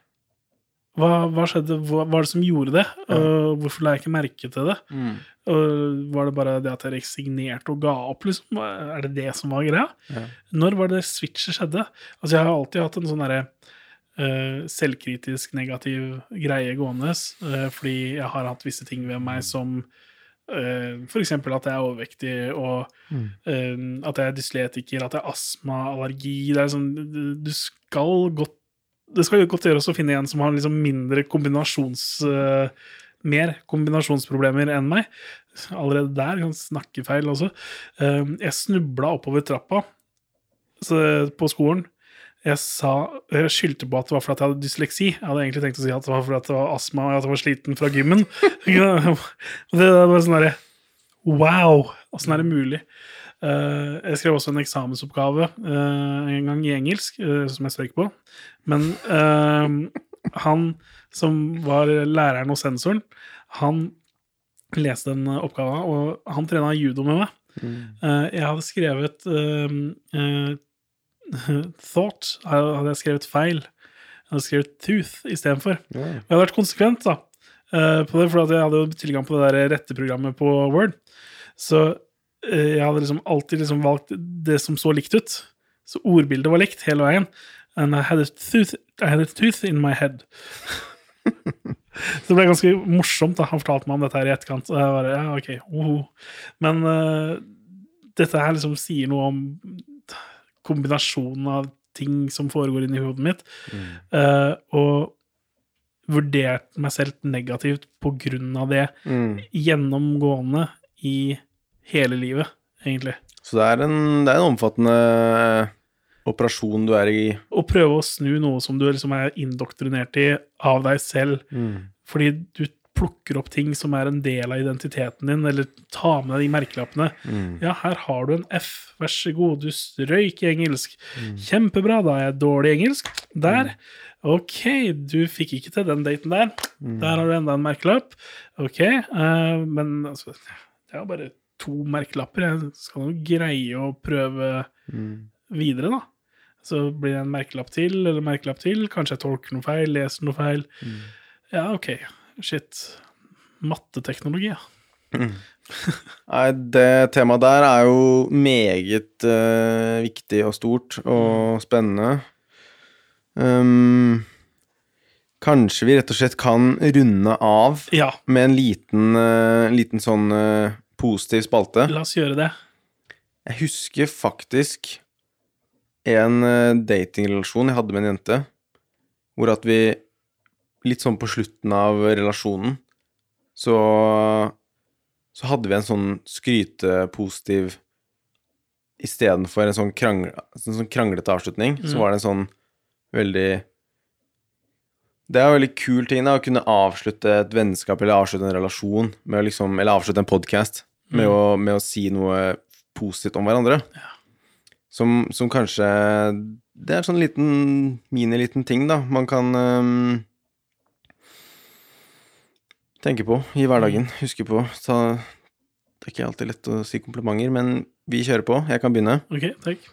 hva, hva skjedde? Hva var det som gjorde det? Og hvorfor la jeg ikke merke til det? Mm. Og var det bare det at jeg resignerte og ga opp, liksom? Er det det som var greia? Ja. Når var det switchet skjedde? Altså, jeg har alltid hatt en sånn derre uh, selvkritisk negativ greie gående, eh, fordi jeg har hatt visse ting ved meg som uh, F.eks. at jeg er overvektig, og eh, at jeg er dysletiker, at jeg har astma, allergi Det er sånn du- skal godt det skal godt gjøres å finne en som har liksom mindre kombinasjons... eh, mer kombinasjonsproblemer enn meg. Allerede der kan snakke feil også. Eh, jeg snubla oppover trappa på skolen. Jeg sa, jeg skyldte på at det var fordi jeg hadde dysleksi. Jeg hadde egentlig tenkt å si at det var fordi at det var astma og at jeg var sliten fra gymmen. Og det var sånn derre Wow! Åssen er det mulig? Uh, jeg skrev også en eksamensoppgave uh, en gang i engelsk, uh, som jeg strøyk på. Men han som var læreren og sensoren, han leste den oppgaven, og han trena judo med meg. Eh, jeg hadde skrevet thought, hadde jeg skrevet feil. Jeg hadde skrevet tooth istedenfor. Yeah. Jeg hadde vært konsekvent da, eh, på det, for jeg hadde jo tilgang på det der retteprogrammet på Word. Så eh, jeg hadde liksom alltid liksom valgt det som så likt ut. Så ordbildet var likt hele veien. And I had a tooth, I had a tooth in my head. Så det ble ganske morsomt. da, Han fortalte meg om dette her i etterkant. Og jeg bare, ja, ok, oho. Men uh, dette her liksom sier noe om kombinasjonen av ting som foregår inni hodet mitt. Eh, og vurdert meg selv negativt på grunn av det, Mm. gjennomgående i hele livet, egentlig. Så det er en, det er en omfattende operasjon du er i. Å prøve å snu noe som du liksom er indoktrinert i av deg selv, fordi du plukker opp ting som er en del av identiteten din, eller tar med deg de merkelappene. Ja, her har du en F, vær så god, du strøyk i engelsk. Kjempebra, da er jeg dårlig i engelsk. Der. Ok, du fikk ikke til den daten der. Der har du enda en merkelapp. Ok, uh, men altså, det er jo bare to merkelapper. Jeg skal nok greie å prøve videre, da. Så blir det en merkelapp til, eller merkelapp til. Kanskje jeg tolker noe feil, leser noe feil. Ja, ok. Shit. Matteteknologi, ja. Nei, det temaet der er jo meget uh, viktig og stort og spennende. Um, kanskje vi rett og slett kan runde av Ja, med en liten, uh, liten sånn uh, positiv spalte. la oss gjøre det. Jeg husker faktisk en datingrelasjon jeg hadde med en jente, hvor at vi litt sånn på slutten av relasjonen, så så hadde vi en sånn skrytepositiv Istedenfor en sånn, krangle, en sånn kranglete avslutning, så var det en sånn veldig Det er en veldig kul ting da, å kunne avslutte et vennskap eller avslutte en relasjon liksom, Eller avslutte en podkast med, å, med å si noe positivt om hverandre. Som, som kanskje Det er en sånn liten miniliten ting, da. Man kan øhm, tenke på i hverdagen. Huske på. Så det er ikke alltid lett å si komplimenter, men vi kjører på. Jeg kan begynne. Ok, takk.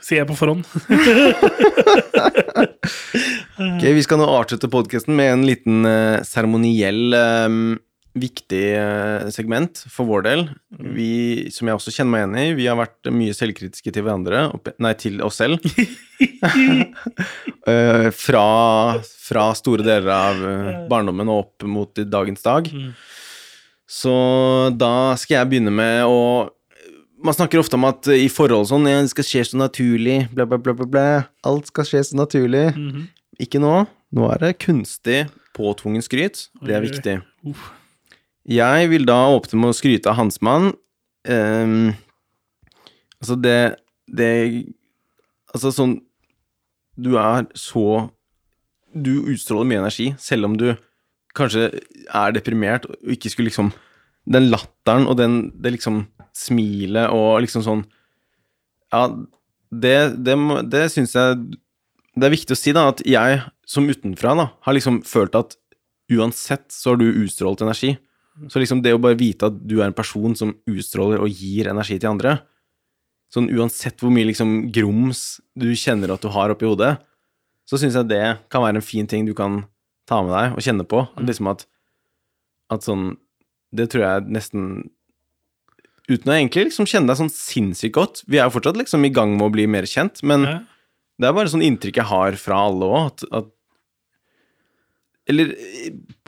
Sier jeg på forhånd. Ok, Vi skal nå avslutte podkasten med en liten eh, seremoniell øhm, viktig eh, segment for vår del. Vi, som jeg også kjenner meg igjen i, vi har vært mye selvkritiske til hverandre, nei, til oss selv. Eh, fra, fra store deler av eh, barndommen og opp mot dagens dag. Så da skal jeg begynne med å Man snakker ofte om at i forhold sånn ja, Det skal skje så naturlig, bla, bla, bla, bla, bla. Alt skal skje så naturlig. Ikke nå. Nå er det kunstig, påtvungen skryt. Det er viktig. Uff. Jeg vil da åpne med å skryte av Hansmann. Um, altså, det Det Altså, sånn Du er så Du utstråler mye energi, selv om du kanskje er deprimert og ikke skulle liksom Den latteren og den det liksom smilet og liksom sånn Ja, det, det, det syns jeg Det er viktig å si, da, at jeg som utenfra da, har liksom følt at uansett så har du utstrålt energi. Så liksom det å bare vite at du er en person som utstråler og gir energi til andre Sånn uansett hvor mye liksom grums du kjenner at du har oppi hodet, så syns jeg det kan være en fin ting du kan ta med deg og kjenne på. At Liksom at, at sånn Det tror jeg nesten Uten å egentlig liksom kjenne deg sånn sinnssykt godt. Vi er jo fortsatt liksom i gang med å bli mer kjent, men Ja. det er bare sånn inntrykk jeg har fra alle òg, at, at Eller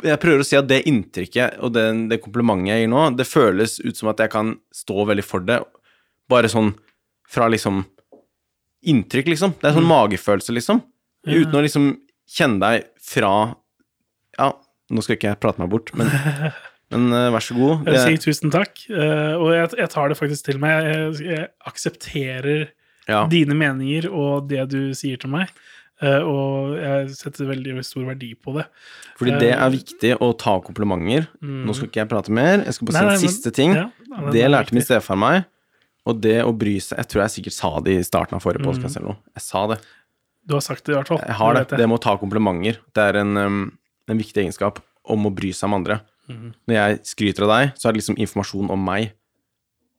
jeg prøver å si at det inntrykket og den, det komplimentet jeg gir nå, det føles ut som at jeg kan stå veldig for det, bare sånn fra liksom Inntrykk, liksom. Det er sånn magefølelse, liksom. Uten å liksom kjenne deg fra Ja, nå skal ikke jeg prate meg bort, men, men uh, vær så god. Jeg vil si tusen takk, Uh, og jeg, jeg tar det faktisk til meg. Jeg, jeg aksepterer ja. dine meninger og det du sier til meg, eh, og jeg setter veldig stor verdi på det. Fordi det er viktig å ta komplimenter. Nå skal ikke jeg prate mer. Jeg skal bare si en siste ting. ja, ja, det det lærte min stefar meg. Og det å bry seg Jeg tror jeg sikkert sa det i starten av Mm. forrige påske noe. Jeg sa det. Du har sagt det i hvert fall. Jeg har det. Det med å ta komplimenter. Det er en, en viktig egenskap om å bry seg om andre. Mm. Når jeg skryter av deg, så er det liksom informasjon om meg.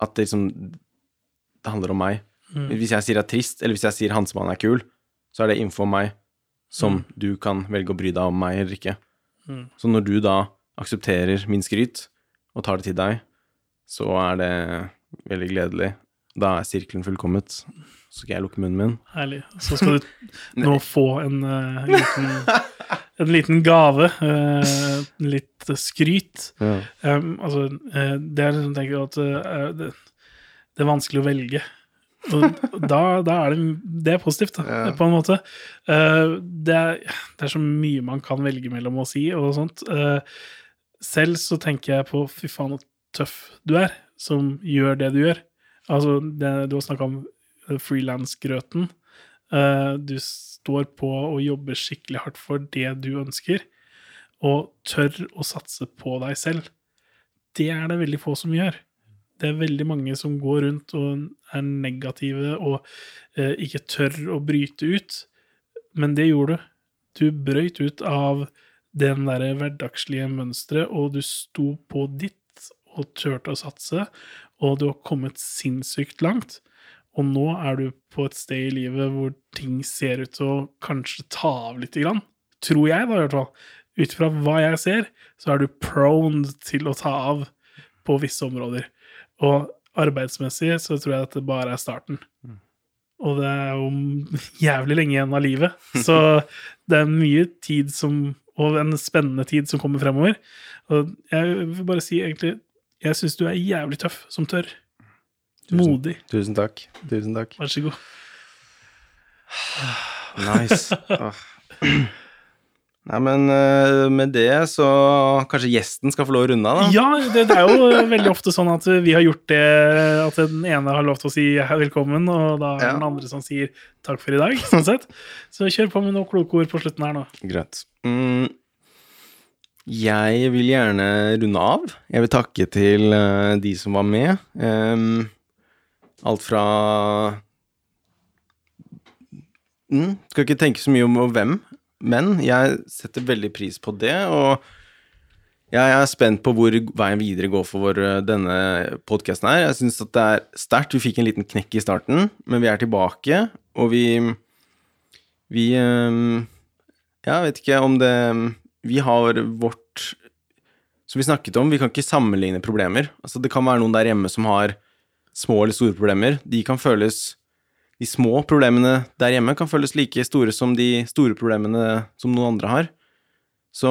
At det liksom Det handler om meg. Mm. Hvis jeg sier jeg er trist, eller hvis jeg sier Hansemann er kul, så er det info om meg som du kan velge å bry deg om meg eller ikke. Mm. Så når du da aksepterer min skryt og tar det til deg, så er det veldig gledelig. Da er sirkelen fullkommet. Så skal jeg lukke munnen min. Herlig. Så skal du nå få en, uh, liten, en liten gave. Uh, litt skryt. Ja. Um, altså, uh, det er liksom, tenker at det, det er vanskelig å velge. Da, da er det, det er positivt, da, Ja. på en måte. Uh, det, er, det er så mye man kan velge mellom å si og sånt. Uh, selv så tenker jeg på fy faen så tøff du er, som gjør det du gjør. Altså, det, du har snakka om frilansgrøten. Uh, du står på og jobber skikkelig hardt for det du ønsker, og tør å satse på deg selv. Det er det veldig få som gjør. Det er veldig mange som går rundt og er negative og eh, ikke tør å bryte ut. Men det gjorde du. Du brøyt ut av den derre hverdagslige mønsteret, og du sto på ditt og turte å satse, og du har kommet sinnssykt langt. Og nå er du på et sted i livet hvor ting ser ut til å kanskje ta av lite grann. Tror jeg, da, i hvert fall. Ut fra hva jeg ser, så er du prone til å ta av på visse områder. Og arbeidsmessig så tror jeg at det bare er starten. Og det er jo jævlig lenge igjen av livet. Så det er mye tid som Og en spennende tid som kommer fremover. Og jeg vil bare si egentlig Jeg syns du er jævlig tøff som tør. Modig. Tusen takk. Tusen takk. Vær så god. Nice. Nei, men eh, med det så kanskje gjesten skal få lov å runde av, da? Ja, det, det er jo veldig ofte sånn at vi har gjort det At den ene har lov til å si velkommen, og da er Ja. den andre som sier takk for i dag. sånn sett. Så kjør på med noen kloke ord på slutten her nå. Greit. Mm, jeg vil gjerne runde av. Jeg vil takke til eh, de som var med. Um, alt fra mm, Skal ikke tenke så mye om hvem, men jeg setter veldig pris på det. Og jeg er spent på hvor veien videre går for eh, denne podkasten her. Jeg syns det er sterkt. Vi fikk en liten knekk i starten, men vi er tilbake, og vi Vi jeg vet ikke om det Vi har vårt Som vi snakket om, vi kan ikke sammenligne problemer. Altså, det kan være noen der hjemme som har små eller store problemer. De kan føles De små problemene der hjemme kan føles like store som de store problemene som noen andre har. Så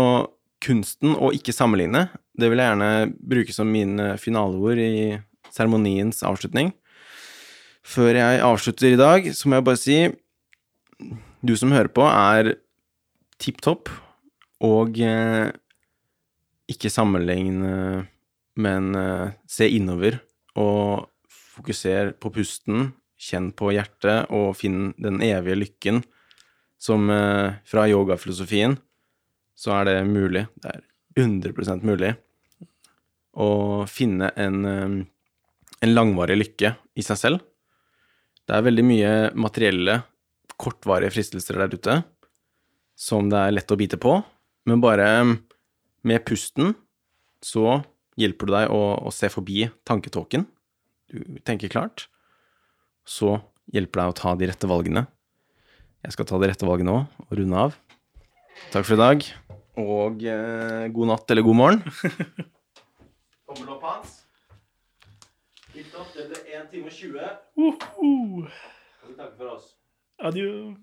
kunsten å ikke sammenligne, det vil jeg gjerne bruke som mine finaleord i seremoniens avslutning. Før jeg avslutter i dag, så må jeg bare si du som hører på, er tipp topp, og eh, ikke sammenligne, men eh, se innover og fokuser på pusten, kjenn på hjertet og finn den evige lykken som eh, fra yogafilosofien, så er det mulig. Det er 100 mulig å finne en, eh, en langvarig lykke i seg selv. Det er veldig mye materielle kortvarige fristelser der ute som det er lett å bite på, men bare med pusten så hjelper du deg å, å se forbi tanketåken. Du tenker klart. Så hjelper deg å ta de rette valgene. Jeg skal ta de rette valgene òg, og runde av. Takk for i dag, og eh, god natt eller god morgen. Tommel opp, Hans. Tipp topp. Det ble 1 time og 20. Uh -huh. Og vi takker for oss? Adjø.